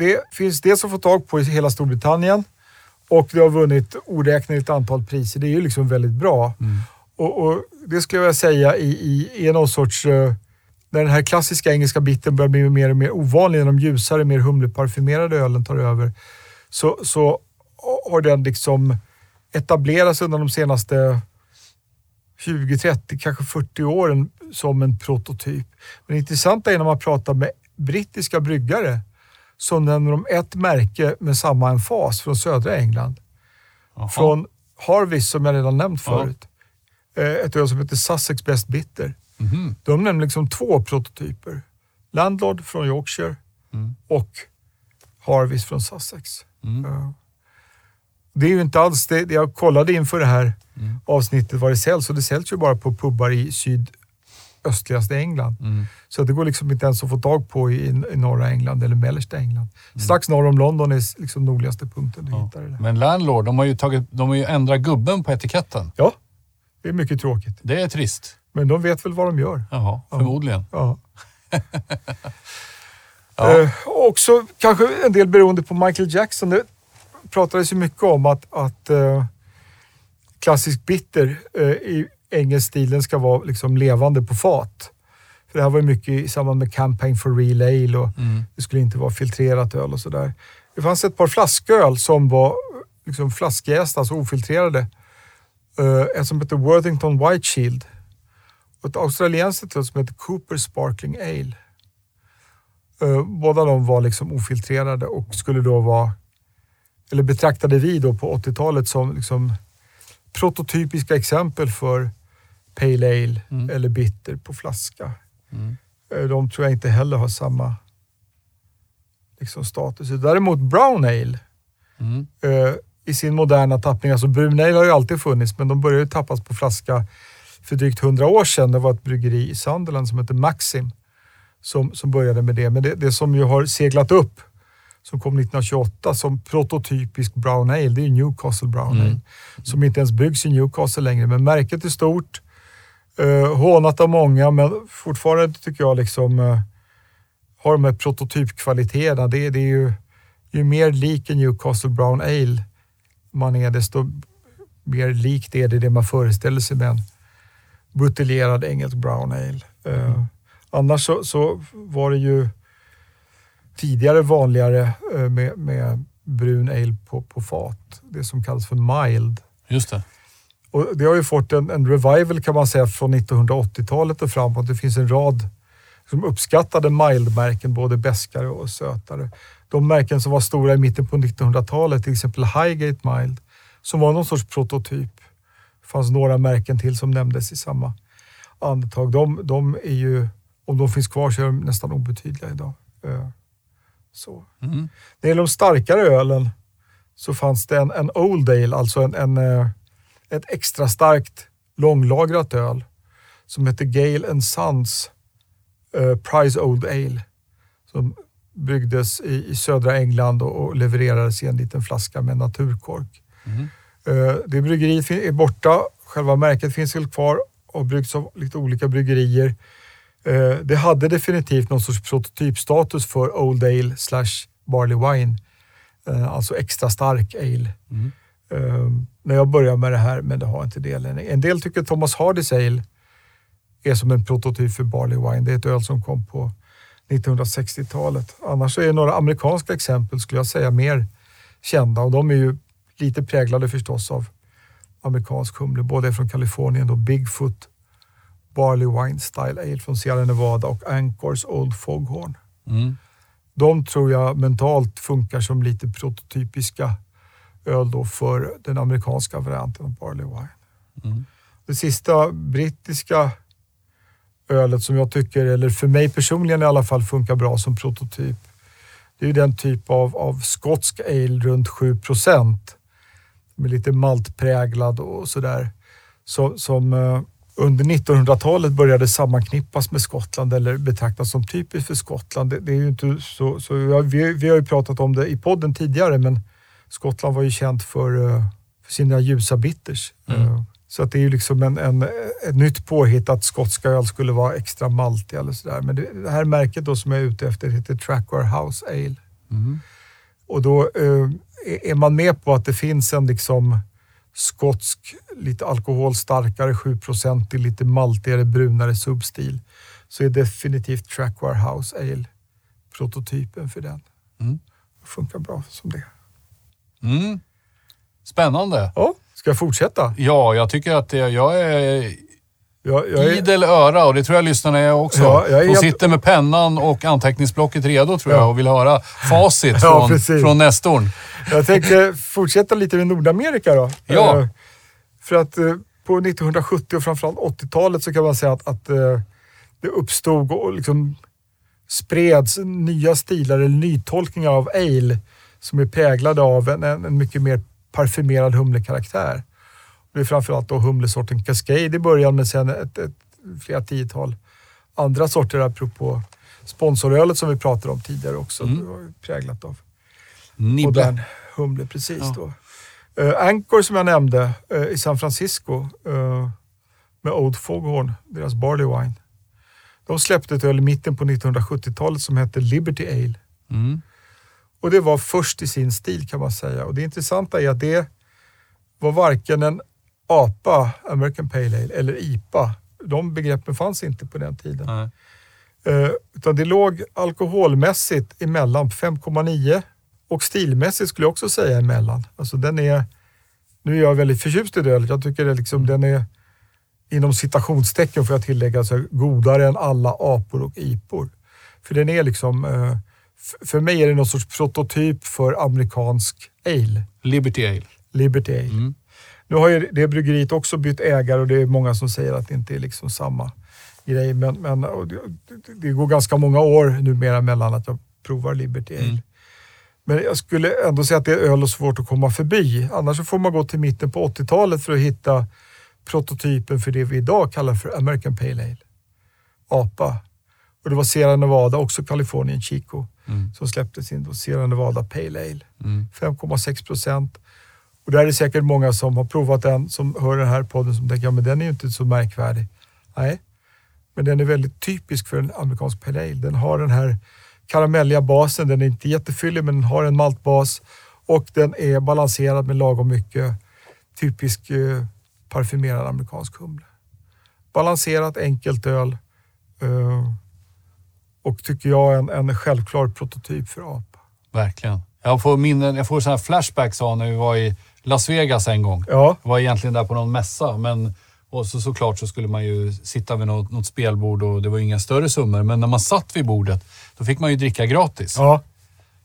Det finns dels att få tag på i hela Storbritannien och det har vunnit oräkneligt antal priser. Det är ju liksom väldigt bra. Mm. Och, och Det skulle jag säga i, i, är någon sorts... eh, när den här klassiska engelska biten börjar bli mer och mer ovanlig, när de ljusare, mer humleparfymerade ölen tar över, så, så har den liksom etablerats under de senaste 20, 30, kanske 40 åren som en prototyp. Men det intressanta är när man pratar med brittiska bryggare så nämner de ett märke med samma emfas från södra England. Jaha. Från Harvis som jag redan nämnt Ja. förut. Eh, Ett öl som heter Sussex Best Bitter. Mhm. De nämner liksom två prototyper. Landlord från Yorkshire Mm. och Harvis från Sussex. Mm. Ja. Det är ju inte alls det. Jag kollade inför det här Mm. avsnittet vad det säljs och det säljs ju bara på pubbar i sydöstligaste England. Mm. Så det går liksom inte ens att få tag på i, i norra England eller mellersta England. Mm. Strax norr om London är liksom nordligaste punkten du Ja. hittar det där. Men Landlord, de har, ju tagit, de har ju ändrat gubben på etiketten. Ja, det är mycket tråkigt. Det är trist. Men de vet väl vad de gör. Jaha, förmodligen. Ja. Ja. Eh, också kanske en del beroende på Michael Jackson. Det pratades ju mycket om att, att eh, klassisk bitter eh, i engelsk stil den ska vara liksom levande på fat. För det här var ju mycket i samband med Campaign for Real Ale och Mm. det skulle inte vara filtrerat öl och sådär. Det fanns ett par flasköl som var liksom flaskjästa, alltså ofiltrerade. Eh, ett som heter Worthington White Shield och ett australienskt öl som heter Cooper Sparkling Ale. Eh, båda de var liksom ofiltrerade och skulle då vara, eller betraktade vi då på 80-talet som liksom prototypiska exempel för Pale Ale Mm. eller bitter på flaska. Mm. Eh, De tror jag inte heller har samma liksom, status. Däremot Brown Ale Mm. eh, i sin moderna tappning, alltså brun ale har ju alltid funnits men de började tappas på flaska för drygt hundra år sedan. Det var ett bryggeri i Sunderland som hette Maxim som, som började med det. Men det, det som ju har seglat upp som kom 1928 som prototypisk brown ale, det är Newcastle brown Mm. ale. Som inte ens byggs i Newcastle längre. Men märket är stort, eh, hånat av många men fortfarande tycker jag liksom eh, har de här prototypkvaliteterna. Det, det är ju, ju mer lik en Newcastle brown ale man är, desto mer likt är det det man föreställer sig med en buteljerad engelsk brown ale. Eh, annars så, så var det ju tidigare vanligare eh, med, med brun ale på, på fat. Det som kallas för mild. Just det. Och det har ju fått en, en revival kan man säga från 1980-talet och framåt. Det finns en rad som uppskattade mild-märken, både beskare och sötare. De märken som var stora i mitten på 1900-talet, till exempel Highgate Mild, som var någon sorts prototyp. Det fanns några märken till som nämndes i samma andetag. De, de är ju, om de finns kvar så är de nästan obetydliga idag. Eh, Så. Mm. När det gäller de starkare ölen så fanns det en, en Old Ale, alltså en, en, eh, ett extra starkt långlagrat öl som heter Gale and Sons eh, Price Old Ale. Som byggdes i, i södra England och, och levererades i en liten flaska med naturkork. Mm. Eh, det bryggeriet är borta, själva märket finns väl kvar och bryggs av lite olika bryggerier. Eh, det hade definitivt någon sorts prototypstatus för Old Ale slash Barley Wine. Eh, alltså extra stark ale. Mm. Eh, när jag började med det här, men det har inte det längre. En del tycker Thomas Hardys Ale är som en prototyp för Barley Wine. Det är ett öl som kom på 1960-talet. Annars är några amerikanska exempel, skulle jag säga, mer kända och de är ju lite präglade förstås av amerikansk humle. Båda är från Kalifornien. Då Bigfoot Barley Wine Style Ale från Sierra Nevada och Anchors Old Foghorn. Mm. De tror jag mentalt funkar som lite prototypiska öl då för den amerikanska varianten av Barley Wine. Mm. Det sista brittiska ölet som jag tycker, eller för mig personligen i alla fall, funkar bra som prototyp. Det är den typ av, av skotsk ale runt 7 procent. Med lite maltpräglad och sådär. Så, som eh, under 1900-talet började sammanknippas med Skottland eller betraktas som typiskt för Skottland. Det, det är ju inte så, så vi, vi har ju pratat om det i podden tidigare, men Skottland var ju känt för, eh, för sina ljusa bitters. Mm. Eh, Så att det är ju liksom en, en, ett nytt påhitt att skotska öl skulle vara extra maltig eller sådär. Men det, det här märket då som jag är ute efter heter Trackware House Ale. Mm. Och då eh, är- man med på att det finns en liksom skotsk, lite alkoholstarkare, 7% lite maltigare, brunare substil så är definitivt Trackware House Ale prototypen för den. Mm. Det funkar bra som det. Mm. Spännande. Ja, ska jag fortsätta? Ja, jag tycker att det, jag är Jag, jag är, idel öra och det tror jag lyssnarna är också. Ja, jag är De sitter med pennan och anteckningsblocket redo tror jag Ja. och vill höra facit Ja, från, precis. från Nestorn. jag tänkte fortsätta lite med Nordamerika då. Ja. Eh, För att eh, på 1970 och framförallt 80-talet så kan man säga att, att eh, det uppstod och liksom spreds nya stilar eller nytolkningar av ale som är präglade av en, en, mycket mer parfymerad humlekaraktär. Det är framförallt då humlesorten Cascade i början men sen ett, ett, flera tiotal andra sorter apropå sponsorölet som vi pratade om tidigare också. Mm. Präglat av Nibbe. modern humle precis Ja. då. Uh, Anchor som jag nämnde eh, i San Francisco eh, med Old Foghorn, deras Barley Wine. De släppte ett öl i mitten på 1970-talet som hette Liberty Ale. Mm. Och det var först i sin stil kan man säga. Och det intressanta är att det var varken en APA, American Pale Ale, eller IPA. De begreppen fanns inte på den tiden. Nej. Eh, utan det låg alkoholmässigt emellan 5,9 och stilmässigt skulle jag också säga emellan. Alltså den är, nu är jag väldigt förtjust i det ölet. Jag tycker det liksom, den är inom citationstecken får jag tillägga, så godare än alla apor och ipor. För den är liksom, eh, för mig är det någon sorts prototyp för amerikansk ale, Liberty Ale. Liberty Ale. Mm. Nu har ju det bryggeriet också bytt ägare och det är många som säger att det inte är liksom samma grej. Men, men det går ganska många år numera mellan att jag provar Liberty Ale. Mm. Men jag skulle ändå säga att det är öl och svårt att komma förbi. Annars så får man gå till mitten på 80-talet för att hitta prototypen för det vi idag kallar för American Pale Ale. APA. Och det var Sierra Nevada, också Kalifornien, Chico, Mm. som släppte sin Sierra Nevada Pale Ale. Mm. 5,6 procent. Och där är det säkert många som har provat den, som hör den här podden, som tänker ja men den är ju inte så märkvärdig. Nej, men den är väldigt typisk för en amerikansk pale ale. Den har den här karamelliga basen, den är inte jättefyllig men den har en maltbas och den är balanserad med lagom mycket typisk eh, parfymerad amerikansk humle. Balanserat, enkelt öl eh, och tycker jag en, en självklar prototyp för APA. Verkligen. Jag får minnen, jag får sådana här flashbacks av när vi var i Las Vegas en gång. Ja, Jag var egentligen där på någon mässa, men och så, såklart så skulle man ju sitta vid något, något spelbord och det var inga större summor. Men när man satt vid bordet, då fick man ju dricka gratis. ja,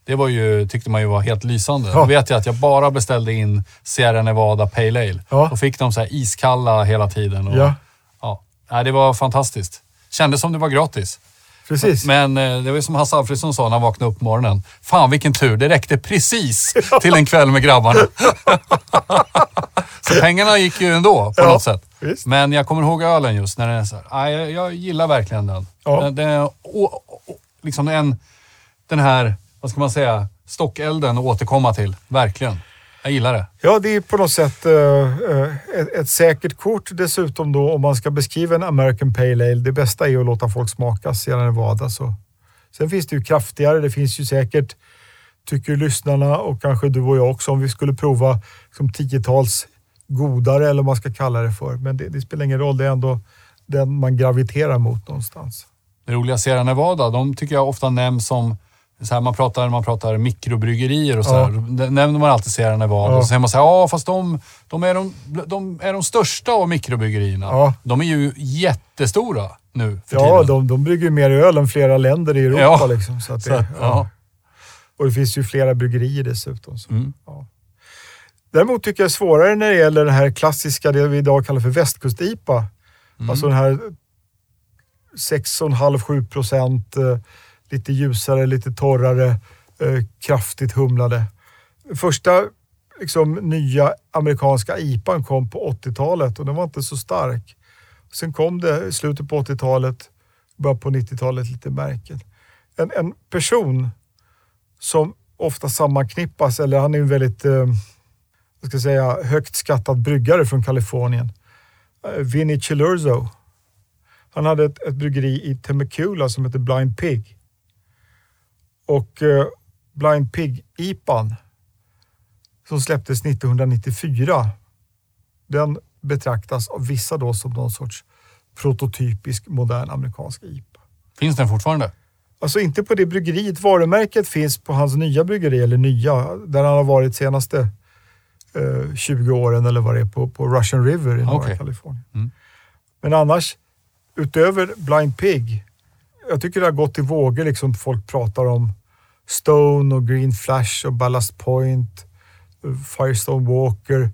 Det var ju, tyckte man ju var helt lysande. Ja. Då vet jag att jag bara beställde in Sierra Nevada Pale Ale. Ja. Och fick de så iskalla hela tiden. Och, ja, ja. Det var fantastiskt. Kändes som det var gratis. Precis. Men eh, det var ju som Hasse Alfredson sa när han vaknade upp på morgonen. Fan vilken tur, det räckte precis till en kväll med grabbarna. så pengarna gick ju ändå på Ja, något sätt. visst. Men jag kommer ihåg ölen just när den är så här. Nej, jag, jag gillar verkligen den. Ja. Den, den är, å, å, liksom en, den här, vad ska man säga, stockelden att återkomma till. Verkligen. Jag gillar det. Ja, det är på något sätt eh, eh, ett, ett säkert kort dessutom då om man ska beskriva en American Pale Ale. Det bästa är att låta folk smaka Sierra Nevada. Så. Sen finns det ju kraftigare. Det finns ju säkert, tycker lyssnarna och kanske du och jag också, om vi skulle prova liksom, tiotals godare eller vad man ska kalla det för. Men det, det spelar ingen roll, det är ändå den man graviterar mot någonstans. Det roliga Sierra Nevada, de tycker jag ofta nämns som Så här, man, pratar, man pratar mikrobryggerier och så Ja. här. Nämner man alltid Sierra Nevada. Ja. Och så säger man så här, ja fast de, de, är de, de är de största av mikrobryggerierna. Ja. De är ju jättestora nu för Ja, tiden. de, de brygger mer öl än flera länder i Europa. Ja. Liksom, så att det, Så att, ja. ja. Och det finns ju flera bryggerier dessutom. Så. Mm. Ja. Däremot tycker jag det är svårare när det gäller den här klassiska, det vi idag kallar för västkust-IPA. Mm. Alltså den här 6,5-7 procent, eh, lite ljusare, lite torrare, eh, kraftigt humlade. Första liksom, nya amerikanska IPAn kom på 80-talet och den var inte så stark. Sen kom det i slutet på 80-talet, början på 90-talet lite märken. En, en person som ofta sammanknippas, eller han är en väldigt eh, vad ska jag säga, högt skattad bryggare från Kalifornien. Eh, Vinnie Chilurzo. Han hade ett, ett bryggeri i Temecula som heter Blind Pig. Och eh, Blind Pig-IPAn som släpptes 1994, den betraktas av vissa då som någon sorts prototypisk modern amerikansk IPA. Finns den fortfarande? Alltså inte på det bryggeriet. Varumärket finns på hans nya bryggeri, eller nya, där han har varit senaste eh, 20 åren eller vad det är, på, på Russian River i norra Okej. Kalifornien. Mm. Men annars, utöver Blind Pig, jag tycker det har gått i vågor. Liksom, folk pratar om Stone och Green Flash och Ballast Point, Firestone Walker.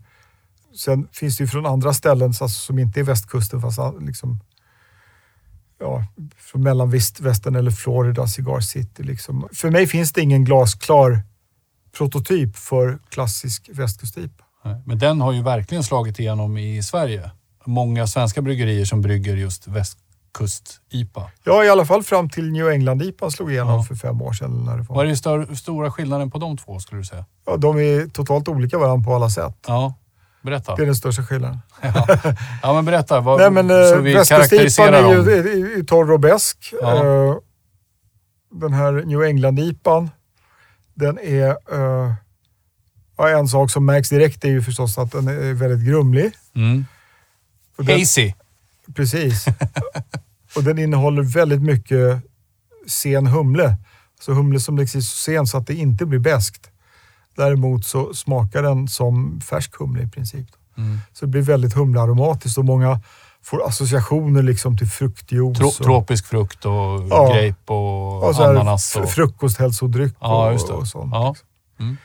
Sen finns det ju från andra ställen alltså, som inte är västkusten, fast liksom, ja, från mellanvästern eller Florida, Cigar City. Liksom. För mig finns det ingen glasklar prototyp för klassisk västkusttyp. Men den har ju verkligen slagit igenom i Sverige. Många svenska bryggerier som brygger just västkust-IPA. Ja, i alla fall fram till New England-IPA slog igenom Ja. för fem år sedan. När det var. Vad är den stör, stora skillnaden på de två skulle du säga? Ja, de är totalt olika varandra på alla sätt. Ja, berätta. Det är den största skillnaden. Ja, ja men berätta. Vad, Nej, men, så eh, vi karaktäriserar är ju, är, är ju torr och besk. Ja. Eh, Den här New England-IPAn, den är... eh, ja, en sak som märks direkt är ju förstås att den är väldigt grumlig. Mm. Den, Hazy. Precis. och den innehåller väldigt mycket sen humle. Så humle som läggs i så sen så att det inte blir beskt. Däremot så smakar den som färsk humle i princip. Mm. Så det blir väldigt humlearomatiskt och många får associationer liksom till fruktjuice. Tro, tropisk frukt och Ja. grape och, och ananas. Och, frukosthälsodryck Ja, och, och sånt. Ja. liksom. Mm.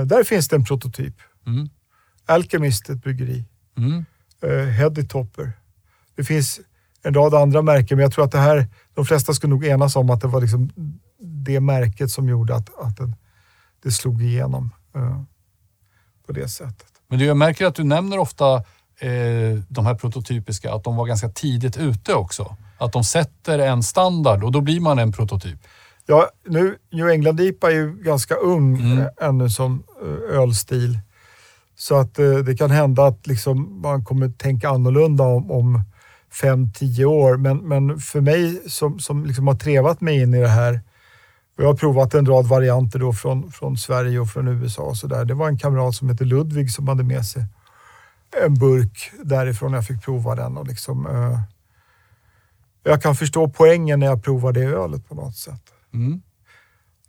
Eh, där finns det en prototyp. mm. Alchemist, ett bryggeri. Mm. Eh, Heady Topper. Det finns en rad andra märken, men jag tror att det här, de flesta skulle nog enas om att det var liksom det märket som gjorde att, att den, det slog igenom eh, på det sättet. Men du, jag märker att du nämner ofta eh, de här prototypiska, att de var ganska tidigt ute också. Att de sätter en standard och då blir man en prototyp. Ja, nu, New England IPA är ju ganska ung Mm. eh, ännu som eh, ölstil. Så att eh, det kan hända att liksom man kommer tänka annorlunda om, om fem, tio år. Men, men för mig som, som liksom har trevat mig in i det här och jag har provat en rad varianter då från, från Sverige och från USA och så där. Det var en kamrat som heter Ludvig som hade med sig en burk därifrån. Jag fick prova den och liksom eh, jag kan förstå poängen när jag provar det ölet på något sätt. Mm.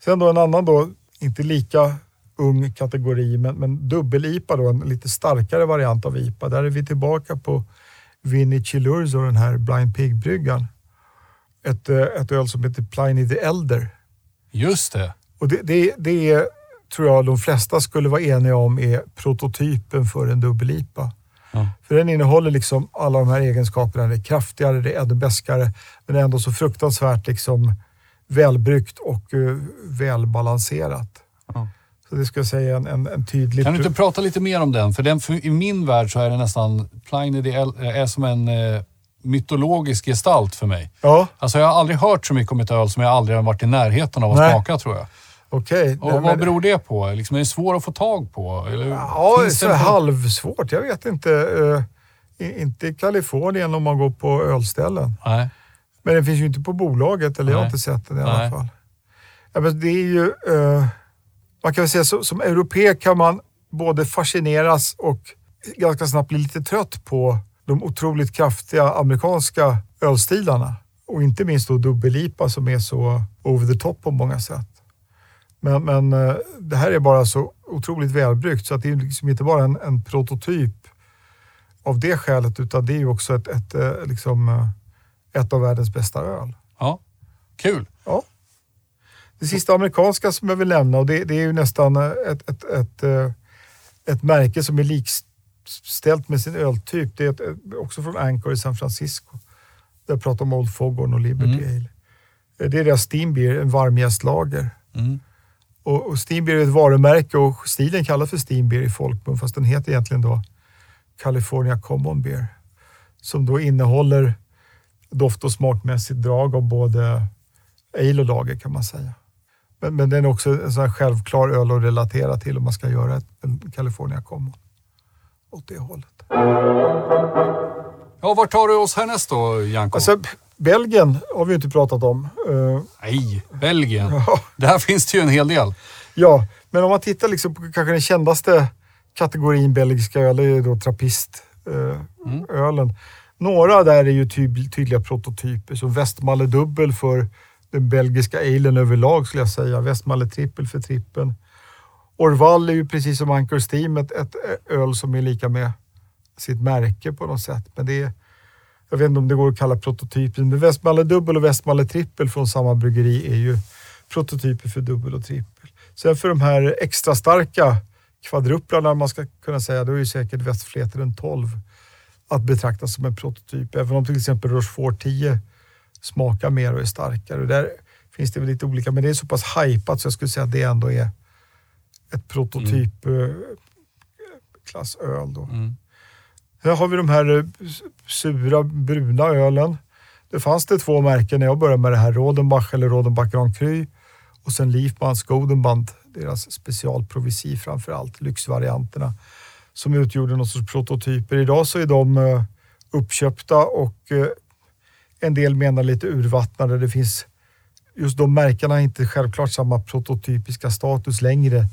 Sen då en annan då, inte lika ung kategori, men, men dubbel-IPA då, en lite starkare variant av IPA. Där är vi tillbaka på Vinnie Chilurzo, den här Blind Pig-bryggan. Ett, eh, ett öl som heter Pliny the Elder. Just det. Och det, det, det är, tror jag de flesta skulle vara eniga om är prototypen för en dubbel-IPA. Ja. För den innehåller liksom alla de här egenskaperna. Det är kraftigare, det är ännu beskare, men ändå så fruktansvärt liksom välbryggt och uh, välbalanserat. Ja. Så det ska säga en, en, en tydlig... Kan du inte prata lite mer om den? För den, för i min värld så är det nästan, Pliny El- är som en eh, mytologisk gestalt för mig. Ja, Alltså jag har aldrig hört så mycket om ett öl som jag aldrig har varit i närheten av att Nej. smaka tror jag. okej. Och Nej, vad men- beror det på? Liksom, är det svårt att få tag på? Eller Ja, så det halvsvårt. Jag vet inte. eh, i- inte i Kalifornien om man går på ölställen. Nej. Men den finns ju inte på bolaget, eller jag har Nej. inte sett den i Nej. alla fall. Ja, men det är ju, eh, man kan väl säga så, som europé kan man både fascineras och ganska snabbt bli lite trött på de otroligt kraftiga amerikanska ölstilarna. Och inte minst då dubbel-IPA som är så over the top på många sätt. Men, men eh, det här är bara så otroligt välbryggt så att det är liksom inte bara en, en prototyp av det skälet utan det är ju också ett, ett, eh, liksom, eh, ett av världens bästa öl. Ja, kul. Ja. Det sista amerikanska som jag vill nämna och det, det är ju nästan ett, ett, ett, ett märke som är likställt med sin öltyp. Det är ett, också från Anchor i San Francisco. Där jag pratar om Old Foghorn och Liberty mm. Ale. Det är deras Steam Beer, en varmjästlager. Mm. Och, och Steam Beer är ett varumärke och stilen kallas för Steam Beer i folkmun fast den heter egentligen då California Common Beer. Som då innehåller doft och smakmässigt drag av både ale och lager kan man säga. Men, men den är också en sån självklar öl att relatera till om man ska göra ett, en California Common åt det hållet. Ja, vart tar du oss härnäst då, Janko? Alltså, Belgien har vi inte pratat om. Uh, Nej, Belgien. Ja. Där finns det ju en hel del. Ja, men om man tittar liksom på kanske den kändaste kategorin belgiska öl, det är då trappistölen. Uh, mm. Några där är ju tyd tydliga prototyper, så Westmalle dubbel för den belgiska alen överlag skulle jag säga. Westmalle trippel för trippen. Orval är ju precis som Anchor Steam ett, ett öl som är lika med sitt märke på något sätt. Men det är, jag vet inte om det går att kalla prototypen, men Westmalle dubbel och Westmalle trippel från samma bryggeri är ju prototyper för dubbel och trippel. Sen för de här extra starka kvadruplarna, man ska kunna säga, då är ju säkert Westfleteren 12 att betrakta som en prototyp. Även om till exempel Rochefort 10 smakar mer och är starkare. Där finns det väl lite olika, men det är så pass hajpat så jag skulle säga att det ändå är ett prototyp mm. Eh. Då. Mm. Här har vi de här eh, sura bruna ölen. Det fanns det två märken när jag började med det här. Rodenbach eller Rodenbach Grand Cru och sen Liefmans Goldenband, deras specialprovisi framför allt, lyxvarianterna som utgjorde någon sorts prototyper. Idag så är de eh, uppköpta och en del menar lite urvattnade. Det finns just de märkena har inte självklart samma prototypiska status längre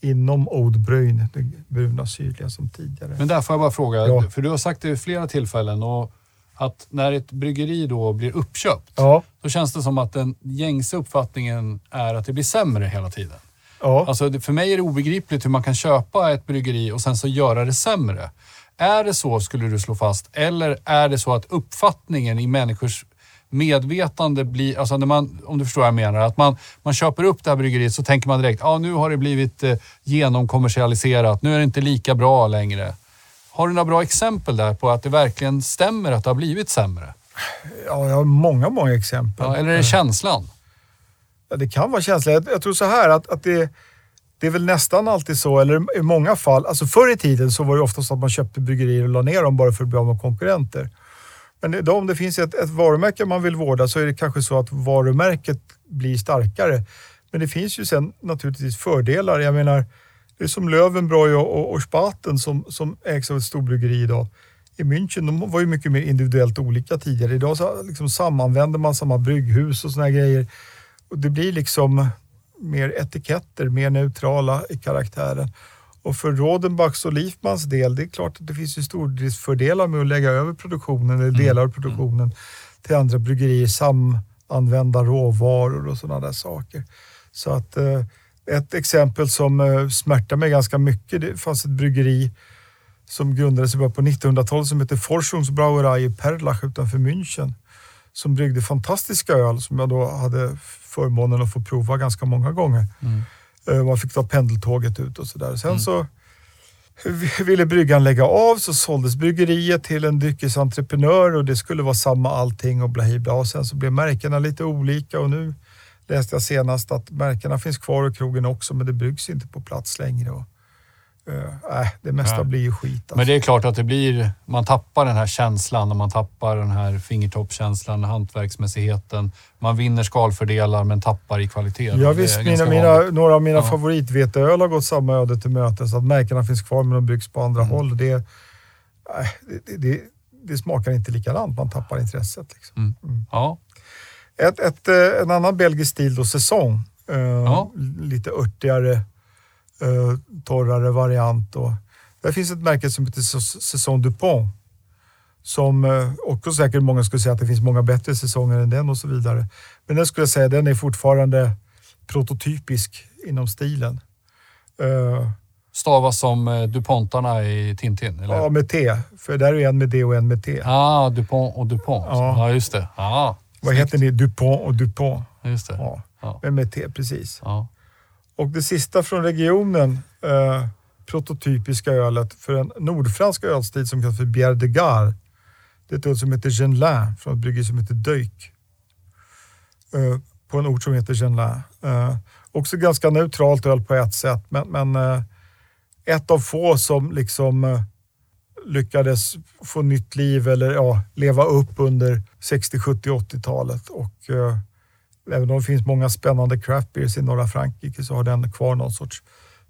inom Oud Bryn, det bruna syrliga som tidigare. Men där får jag bara fråga, ja. för du har sagt det vid flera tillfällen och att när ett bryggeri då blir uppköpt, ja. då känns det som att den gängse uppfattningen är att det blir sämre hela tiden. Ja. Alltså, för mig är det obegripligt hur man kan köpa ett bryggeri och sen så göra det sämre. Är det så, skulle du slå fast, eller är det så att uppfattningen i människors medvetande blir, alltså när man, om du förstår vad jag menar, att man, man köper upp det här bryggeriet så tänker man direkt, ja ah, nu har det blivit eh, genomkommersialiserat, nu är det inte lika bra längre. Har du några bra exempel där på att det verkligen stämmer att det har blivit sämre? Ja, jag har många, många exempel. Ja, eller är det känslan? Ja, det kan vara känslan. Jag, jag tror så här att, att det, det är väl nästan alltid så, eller i många fall. Alltså förr i tiden så var det ofta så att man köpte bryggerier och la ner dem bara för att bli av med konkurrenter. Men idag om det finns ett, ett varumärke man vill vårda så är det kanske så att varumärket blir starkare. Men det finns ju sen naturligtvis fördelar. Jag menar, det är som Löwenbräu och, och, och Spaten som, som ägs av ett storbryggeri idag. I München, de var ju mycket mer individuellt olika tidigare. Idag så liksom sammanvänder man samma brygghus och såna grejer. Och det blir liksom mer etiketter, mer neutrala i karaktären. Och för Rodenbachs och Liefmans del, det är klart att det finns ju stordriftsfördelar med att lägga över produktionen eller delar av mm. produktionen till andra bryggerier, samanvända råvaror och sådana där saker. Så att eh, ett exempel som eh, smärtar mig ganska mycket, det fanns ett bryggeri som grundades på 1900-talet som heter Forschungsbrauerei i Perlach utanför München. Som bryggde fantastiska öl som jag då hade förmånen att få prova ganska många gånger. Mm. Eh, man fick ta pendeltåget ut och sådär. Sen mm. så ville bryggan lägga av så såldes bryggeriet till en dryckesentreprenör och det skulle vara samma allting och bla Och sen så blev märkena lite olika och nu läste jag senast att märkena finns kvar och krogen också men det bryggs inte på plats längre. Och äh, det mesta ja. blir ju skit. Alltså. Men det är klart att det blir, man tappar den här känslan och man tappar den här fingertoppskänslan, hantverksmässigheten. Man vinner skalfördelar men tappar i kvalitet. Ja visst, mina, mina, några av mina ja. favoritveteöl har gått samma öde till mötes. Att märkena finns kvar men de byggs på andra mm. håll. Det, äh, det, det, det, smakar inte likadant, man tappar intresset. Liksom. Mm. Mm. Ja. Ett, ett, eh, en annan belgisk stil då, säsong. Uh, ja. Lite örtigare eh, torrare variant. Och där finns ett märke som heter Saison Dupont. Som eh, också säkert många skulle säga att det finns många bättre säsonger än den och så vidare. Men den skulle jag säga, den är fortfarande prototypisk inom stilen. Uh, Stavas som eh, DuPontarna i Tintin? Eller? Ja, med T. För där är en med D och en med T. Ah, DuPont och DuPont. Ja. Ja, just det. Ah, Vad heter ni? DuPont och DuPont. just det. Ja, Ja. men med T, precis. Ja. Och det sista från regionen, eh, prototypiska ölet för en nordfransk ölstil som kallas för Bière de Gare. Det är ett öl som heter Genlin från ett bryggeri som heter Döjk. Eh, på en ort som heter Genlin. Eh, också ganska neutralt öl på ett sätt, men, men eh, ett av få som liksom eh, lyckades få nytt liv eller ja, leva upp under 60, 70, 80-talet. Och eh, även om det finns många spännande craft beers i norra Frankrike så har den kvar någon sorts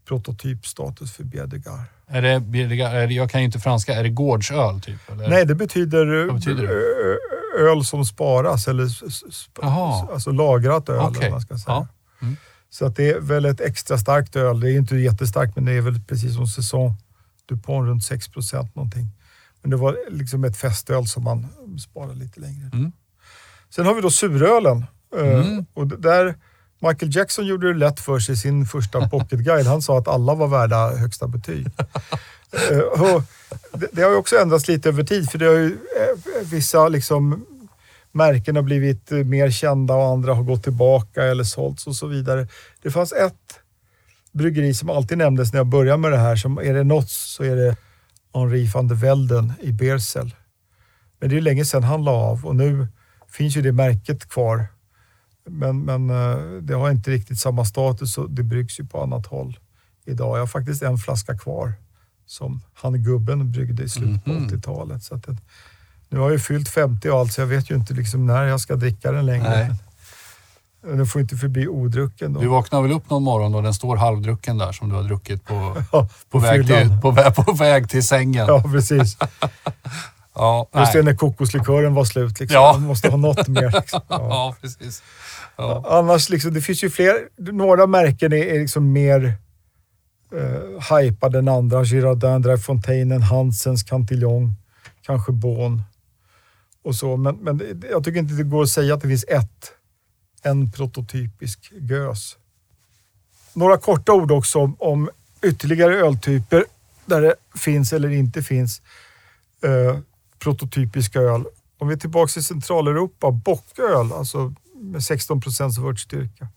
prototypstatus för Bière de Gare. Är det, det, jag kan ju inte franska. Är det gårdsöl typ? Eller? Nej, det betyder, eh, Vad betyder det? ö- öl som sparas eller sp- Jaha. alltså lagrat öl. Vad man ska säga. Ja. Mm. Så att det är väl ett extra starkt öl. Det är inte jättestarkt, men det är väl precis som säsong DuPont runt 6 procent någonting. Men det var liksom ett festöl som man sparar lite längre. Mm. Sen har vi då surölen. Eh, Mm. Och där Michael Jackson gjorde det lätt för sig i sin första pocketguide. Han sa att alla var värda högsta betyg. Eh, och det, det har ju också ändrats lite över tid, för det har ju eh, vissa liksom märken har blivit mer kända och andra har gått tillbaka eller sålts och så vidare. Det fanns ett bryggeri som alltid nämndes när jag började med det här. Som är det något så är det Henri van de Velden i Beersel. Men det är länge sedan han la av och nu finns ju det märket kvar. Men, men eh, det har inte riktigt samma status och det bryggs ju på annat håll idag. Jag har faktiskt en flaska kvar som han gubben bryggde i slutet på Mhm. 80-talet. Så att den, nu har jag ju fyllt 50 och allt så jag vet ju inte liksom när jag ska dricka den längre. Nej. Men Den får inte förbli odrucken då. Du vaknar väl upp någon morgon då den står halvdrucken där som du har druckit på, Ja, på, väg, till, på, väg, på väg till sängen. Ja, precis. Ja, Just det nej. när kokoslikören var slut. Liksom. Ja. Man måste ha något mer. Liksom. Ja. ja precis. Ja. Annars, liksom, det finns ju fler. Några märken är, är liksom mer eh, hypade än andra. Girardin, Dreifontainen, Hansens, Cantillon, kanske Bon och så. Men, men jag tycker inte det går att säga att det finns ett, en prototypisk gös. Några korta ord också om, om ytterligare öltyper där det finns eller inte finns eh, prototypiska öl. Om vi är tillbaka i Centraleuropa, bocköl, alltså med 16 procents vörtstyrka.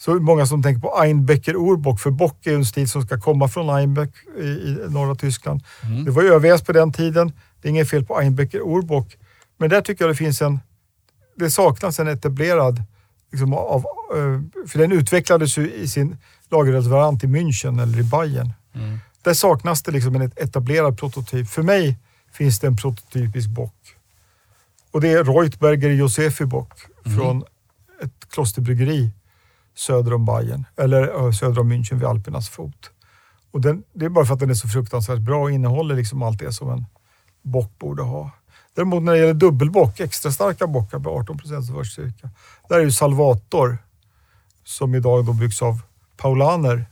Så många som tänker på Einbecker Urbock, för bock är en stil som ska komma från Einbeck i, i norra Tyskland. Mm. Det var ÖVS på den tiden. Det är inget fel på Einbecker Urbock. Men där tycker jag det finns en... Det saknas en etablerad... Liksom av, eh, för den utvecklades ju i sin lagerölsvariant i München eller i Bayern. Mm. Där saknas det liksom en etablerad prototyp. För mig finns det en prototypisk bock. Och det är Reutberger Josefi bock från ett klosterbryggeri söder om Bayern, eller ö, söder om München vid Alpernas fot. Och den, det är bara för att den är så fruktansvärt bra och innehåller liksom allt det som en bock borde ha. Däremot när det gäller dubbelbock, extra starka bockar med 18 procents vörststyrka, där är ju Salvator, som idag då byggs av Paulaner,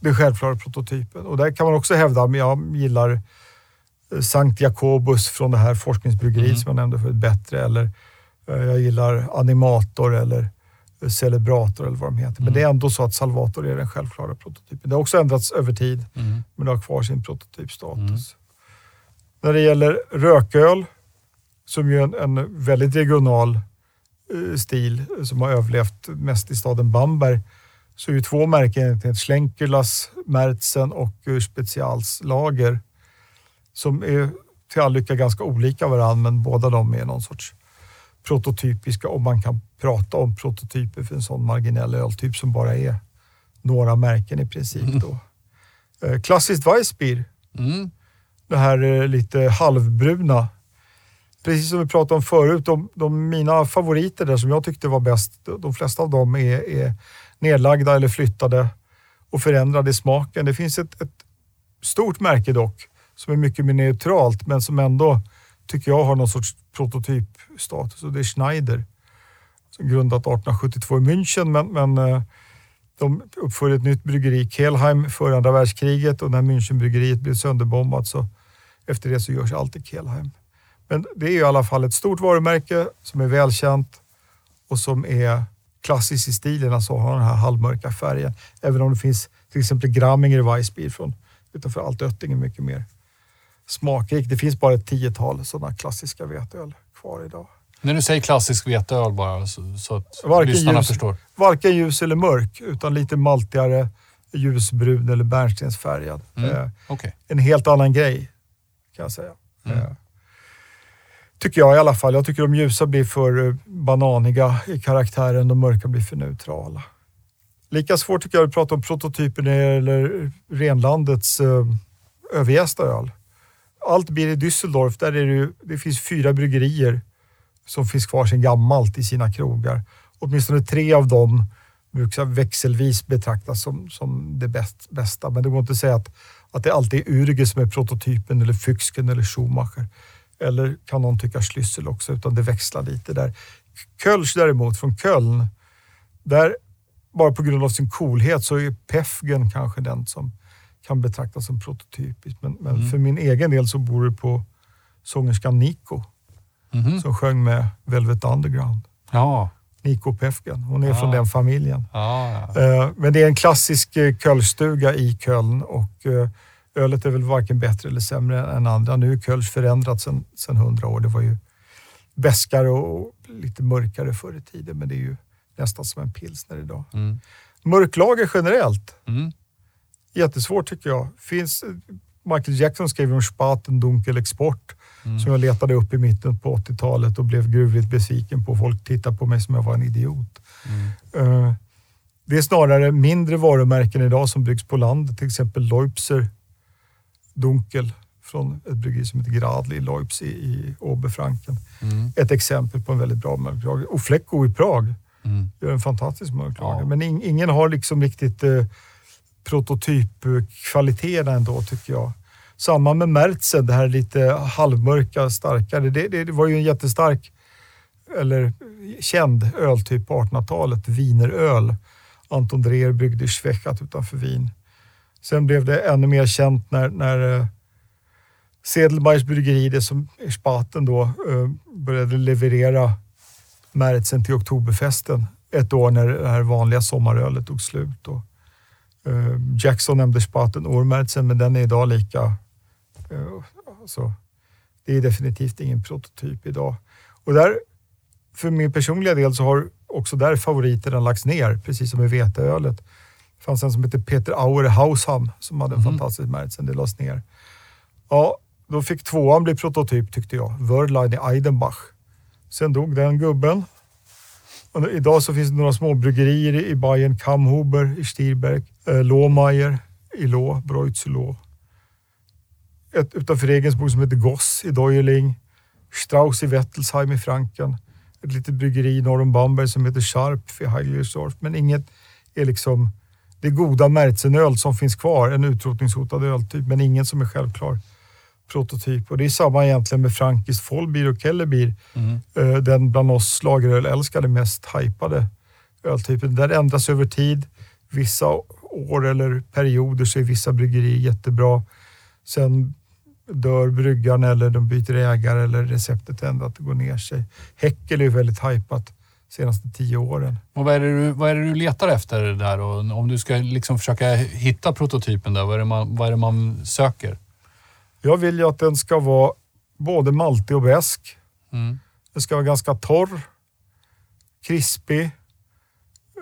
den självklara prototypen. Och där kan man också hävda, men jag gillar eh, Sankt Jakobus från det här forskningsbryggeriet Mm. som jag nämnde förut, bättre. Eller eh, jag gillar Animator eller eh, Celebrator eller vad de heter. Men Mm. det är ändå så att Salvator är den självklara prototypen. Det har också ändrats över tid, Mm. men det har kvar sin prototypstatus. Mm. När det gäller rököl, som ju är en, en väldigt regional eh, stil eh, som har överlevt mest i staden Bamberg, så är ju två märken egentligen Schlenkerlas, Mertzen och eh, Specials Lager som är till all lycka ganska olika varandra, men båda de är någon sorts prototypiska, om man kan prata om prototyper för en sån marginell öltyp som bara är några märken i princip. Då. Eh, Klassiskt Weissbier, Mm. det här eh, lite halvbruna. Precis som vi pratade om förut, de, de mina favoriter där som jag tyckte var bäst, de, de flesta av dem är, är nedlagda eller flyttade och förändrade i smaken. Det finns ett, ett stort märke dock, som är mycket mer neutralt, men som ändå tycker jag har någon sorts prototypstatus och det är Schneider. Som grundat 1872 i München, men, men eh, de uppförde ett nytt bryggeri, Kelheim, före andra världskriget och när Münchenbryggeriet blev sönderbombat så efter det så görs allt i Kelheim. Men det är i alla fall ett stort varumärke som är välkänt och som är klassiskt i stilen, alltså har den här halvmörka färgen. Även om det finns till exempel Gramminger Weissbier från utanför Altötting mycket mer smakrik. Det finns bara ett tiotal sådana klassiska veteöl kvar idag. När du säger klassisk veteöl bara, så, så att Varken lyssnarna ljus, förstår. varken ljus eller mörk, utan lite maltigare, ljusbrun eller bärnstensfärgad. Mm. Eh, Okej. en helt annan grej, kan jag säga. Mm. Eh, tycker jag i alla fall. Jag tycker de ljusa blir för eh, bananiga i karaktären, de mörka blir för neutrala. Lika svårt tycker jag att prata om prototyper när det gäller renlandets eh, överjästa öl. Allt blir i Düsseldorf, där är det, ju, det finns fyra bryggerier som finns kvar sedan gammalt i sina krogar. Åtminstone tre av dem brukar växelvis betraktas som, som det bäst, bästa. Men det går inte att säga att, att det alltid är Urge som är prototypen eller Füchsken eller Schumacher. Eller kan någon tycka Schlüssel också, utan det växlar lite där. Kölsch däremot, från Köln, där bara på grund av sin coolhet så är Pefgen kanske den som kan betraktas som prototypisk. Men, men Mm. för min egen del så bor det på sångerskan Nico Mhm. som sjöng med Velvet Underground. Ja. Nico Pefgen. Hon är Ja. från den familjen. Ja, ja. Eh, Men det är en klassisk eh, Kölschstuga i Köln och eh, ölet är väl varken bättre eller sämre än andra. Nu är Kölsch förändrat sedan sedan hundra år. Det var ju bäskare och lite mörkare förr i tiden, men det är ju nästan som en pilsner idag. Mm. Mörklager generellt, Mm. Jättesvårt tycker jag. Finns, Michael Jackson skrev om Spaten Dunkel Export Mm. som jag letade upp i mitten på 80-talet och blev gruvligt besviken på. Folk tittade på mig som jag var en idiot. Mm. Eh, Det är snarare mindre varumärken idag som byggs på landet, till exempel Leupser Dunkel från ett bryggeri som heter Gradli i Leupz i, i Oberfranken. Mm. Ett exempel på en väldigt bra mörklager. Och Flecko i Prag Mm. gör en fantastisk mörklager. Ja. Men in, ingen har liksom riktigt eh, prototypkvaliteterna ändå tycker jag. Samma med Mertzen, det här lite halvmörka, starkare. Det, det, det var ju en jättestark, eller känd öltyp på 1800-talet, vineröl. Anton Dreher bryggde i Schwechat utanför Wien. Sen blev det ännu mer känt när, när eh, bryggeri, det som är Spaten då, eh, började leverera Märtsen till Oktoberfesten ett år när det här vanliga sommarölet tog slut. Och, Jackson nämnde Spaten Ormärtsen, men den är idag lika... Eh, alltså, det är definitivt ingen prototyp idag. Och där, för min personliga del så har också där favoriterna lagts ner, precis som i veteölet. Det fanns en som hette Peter Auer Hausham som hade en Mhm. fantastisk Märtsen, det lades ner. Ja, då fick tvåan bli prototyp tyckte jag. Wörlein i Eidenbach. Sen dog den gubben. Och idag så finns det några små bryggerier i Bayern, Kamhuber i Stierberg, eh, Lohmeier i Lå, Breutzelå. Ett utanför Regensburg som heter Goss i Deuerling. Strauss i Wettelsheim i Franken. Ett litet bryggeri norr om Bamberg som heter Scharp i Heiligersdorf. Men inget är liksom... Det goda Märzenöl som finns kvar, en utrotningshotad öltyp, men ingen som är självklar prototyp. Och det är samma egentligen med Frankiskt Vollbier och Kellerbier. Mm. Eh, den bland oss lagerölälskare mest hypade öltypen. Den ändras över tid. Vissa år eller perioder så är vissa bryggerier jättebra. Sen dör bryggan eller de byter ägare eller receptet ändrar att det går ner sig. Häckel är ju väldigt de senaste tio åren. Och vad, är det du, vad är det du letar efter där? Och om du ska liksom försöka hitta prototypen där, vad är det man, vad är man söker? Jag vill ju att den ska vara både maltig och besk. Mm. Den ska vara ganska torr, krispig,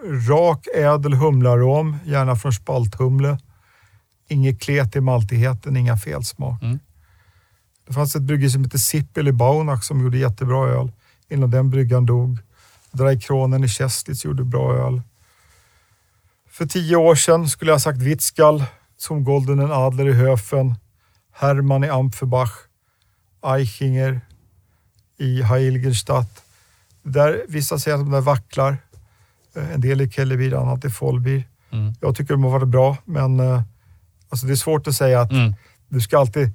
rak ädel humlarom, gärna från spalthumle. Inget klet i maltigheten, inga felsmak. Mm. Det fanns ett brygge som hette Sippel i Baunach som gjorde jättebra öl. Innan den bryggan dog. Dreikronen i Kästlitz gjorde bra öl. För tio år sedan skulle jag sagt Witzgall, som Goldenen Adler i Höfen, Hermann i Ampferbach, Eichinger i Heiligenstadt. Där, vissa säger att de där vacklar. Eh, En del i Kellebier, annat i Follbier. Mm. Jag tycker de har varit bra, men eh, alltså det är svårt att säga att Mm. du ska alltid...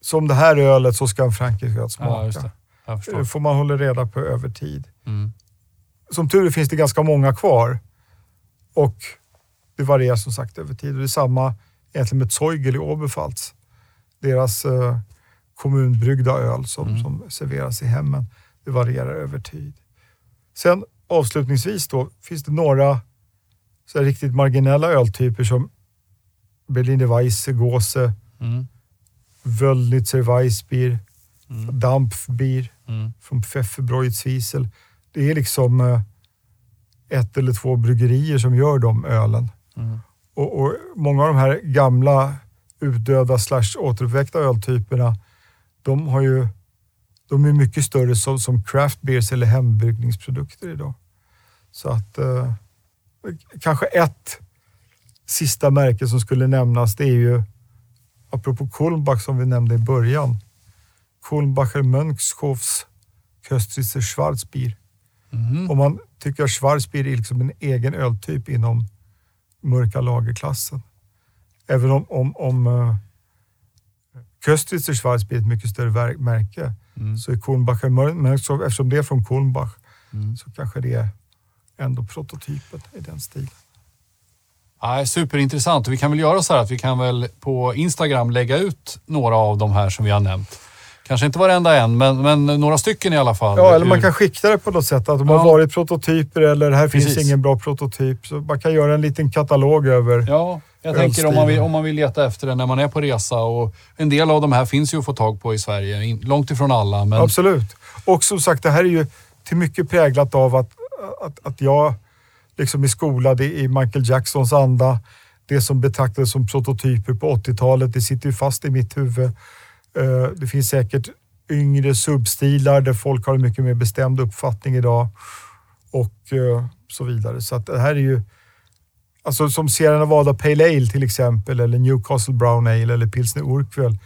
Som det här ölet så ska en frankisk smaka. Ja, det. Förstår. får man hålla reda på över tid. Mm. Som tur är finns det ganska många kvar. Och det varierar som sagt över tid. Och det är samma egentligen med Zeugel i Oberpfalz. Deras eh, kommunbryggda öl som, Mm. som serveras i hemmen. Det varierar över tid. Sen avslutningsvis då, finns det några så riktigt marginella öltyper som Berliner Weisse, Gose, Mm. Wöllnitzer Weissbier, Mm. Dampfbier Mm. från Pfefferbräu Zwiesel. Det är liksom eh, ett eller två bryggerier som gör de ölen. Mm. Och, och Många av de här gamla utdöda slash återuppväckta öltyperna, de har ju de är mycket större som, som craft beers eller hembryggningsprodukter idag. Så att eh, kanske ett sista märke som skulle nämnas, det är ju apropå Kulmbach som vi nämnde i början. Kulmbacher Mönchshofs Köstritzer Schwarzbier. Mhm. Om man tycker att Schwarzbier är liksom en egen öltyp inom mörka lagerklassen. Även om, om, om uh, Köstritzer Schwarzbier är ett mycket större märke Mm. så är Kulmbacher Mönchshof, eftersom det är från Kulmbach, Mm. så kanske det är ändå prototypen i den stilen. Ja, superintressant. Vi kan väl göra så här att vi kan väl på Instagram lägga ut några av de här som vi har nämnt. Kanske inte varenda en, men, men några stycken i alla fall. Ja, eller man kan skicka det på något sätt. Att de Ja. har varit prototyper eller här Precis. finns ingen bra prototyp. Så man kan göra en liten katalog över. Ja, jag tänker om man, vill, om man vill leta efter det när man är på resa. Och en del av de här finns ju att få tag på i Sverige. Långt ifrån alla, men Absolut. Och som sagt, det här är ju till mycket präglat av att, att, att jag liksom är skolad i i Michael Jacksons anda. Det som betraktades som prototyper på 80-talet, det sitter ju fast i mitt huvud. Eh, Det finns säkert yngre substilar där folk har en mycket mer bestämd uppfattning idag och eh, så vidare. Så att det här är ju, alltså som Sierra Nevada Pale Ale till exempel, eller Newcastle Brown Ale eller Pilsner Urquell.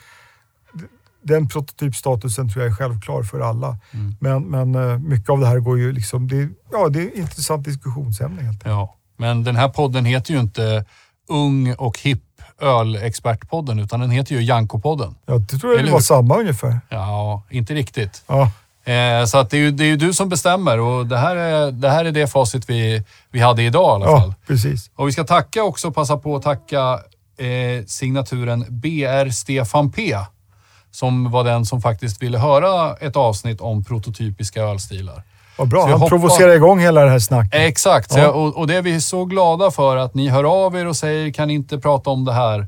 Den prototypstatusen tror jag är självklar för alla. Mm. Men, men eh, mycket av det här går ju liksom, det, ja, det är ett intressant diskussionsämne helt enkelt. ja. Men den här podden heter ju inte Ung och hipp ölexpertpodden, utan den heter ju Janko-podden. Ja, det tror jag Eller det var hur? samma ungefär. Ja, inte riktigt. Ja, Eh, så att det, är ju, det är du som bestämmer och det här är det, här är det facit vi, vi hade idag i alla fall. ja precis. Och vi ska tacka också, passa på att tacka eh, signaturen BR Stefan P. Som var den som faktiskt ville höra ett avsnitt om prototypiska ölstilar. Vad bra. Han hoppas- provocerar igång hela det här snacket. Exakt, så Ja. jag, och, och det är vi så glada för att ni hör av er och säger kan ni inte prata om det här.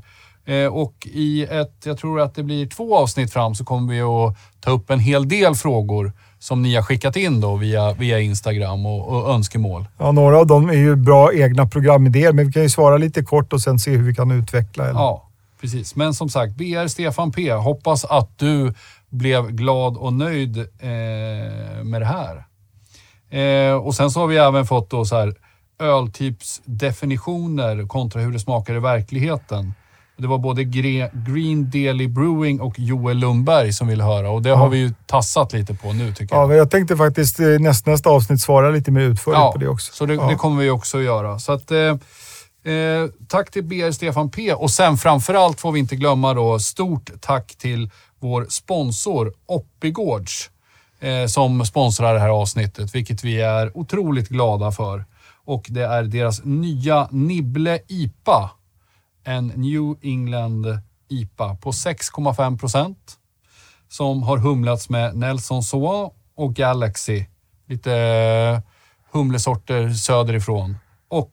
Eh, och i ett, jag tror att det blir två avsnitt fram så kommer vi att ta upp en hel del frågor som ni har skickat in då via, via Instagram och, och önskemål. Ja, några av dem är ju bra egna programidéer, men vi kan ju svara lite kort och sen se hur vi kan utveckla. Eller? Ja, precis. Men som sagt, BR Stefan P. Hoppas att du blev glad och nöjd eh, med det här. Eh, och sen så har vi även fått då så här öltypsdefinitioner kontra hur det smakar i verkligheten. Det var både Gre- Green Daily Brewing och Joel Lundberg som ville höra och det har vi ju tassat lite på nu tycker Ja, jag. men jag tänkte faktiskt i nästa, nästa avsnitt svara lite mer utförligt på det också. Så det, ja. det kommer vi också att göra. Så att, eh, eh, tack till BR Stefan P. Och sen framförallt får vi inte glömma då stort tack till vår sponsor Oppigårds eh, som sponsrar det här avsnittet, vilket vi är otroligt glada för. Och det är deras nya Nibble IPA. En New England IPA på 6,5 procent som har humlats med Nelson Sauvin och Galaxy. Lite eh, humlesorter söderifrån. Och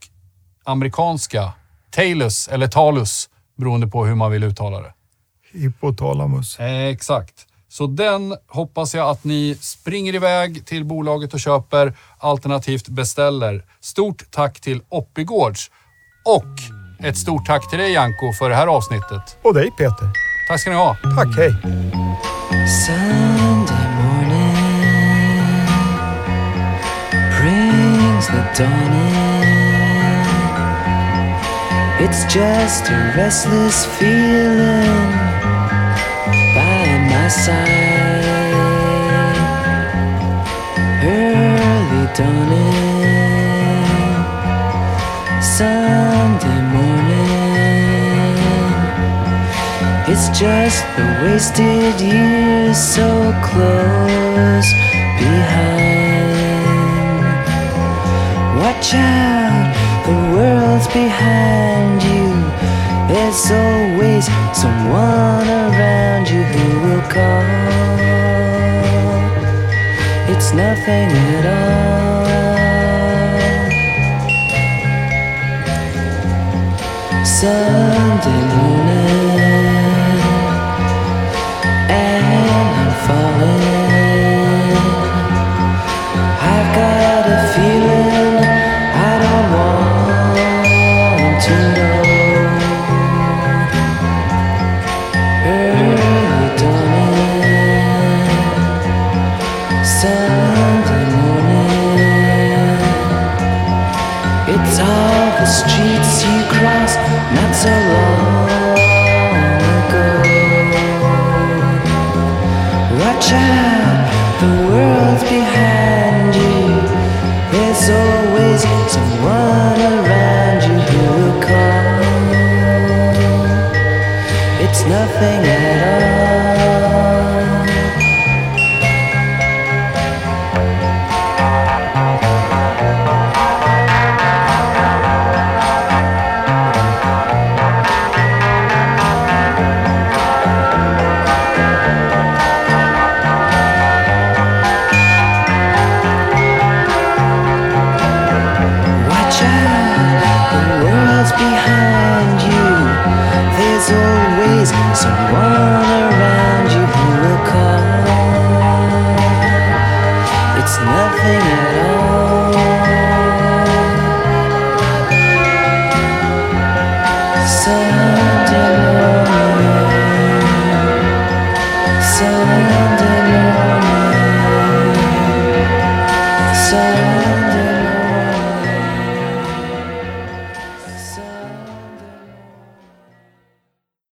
amerikanska Talus, eller Talus, beroende på hur man vill uttala det. Hypotalamus. Exakt. Så den hoppas jag att ni springer iväg till bolaget och köper, alternativt beställer. Stort tack till Oppigårds och ett stort tack till dig Janko för det här avsnittet. Och dig Peter. Tack ska ni ha. Tack, hej. Sunday morning brings the dawn in. It's just a restless feeling by my side. Early dawning, It's just the wasted years so close behind. Watch out, the world's behind you. There's always someone around you who will call. It's nothing at all. Sunday morning.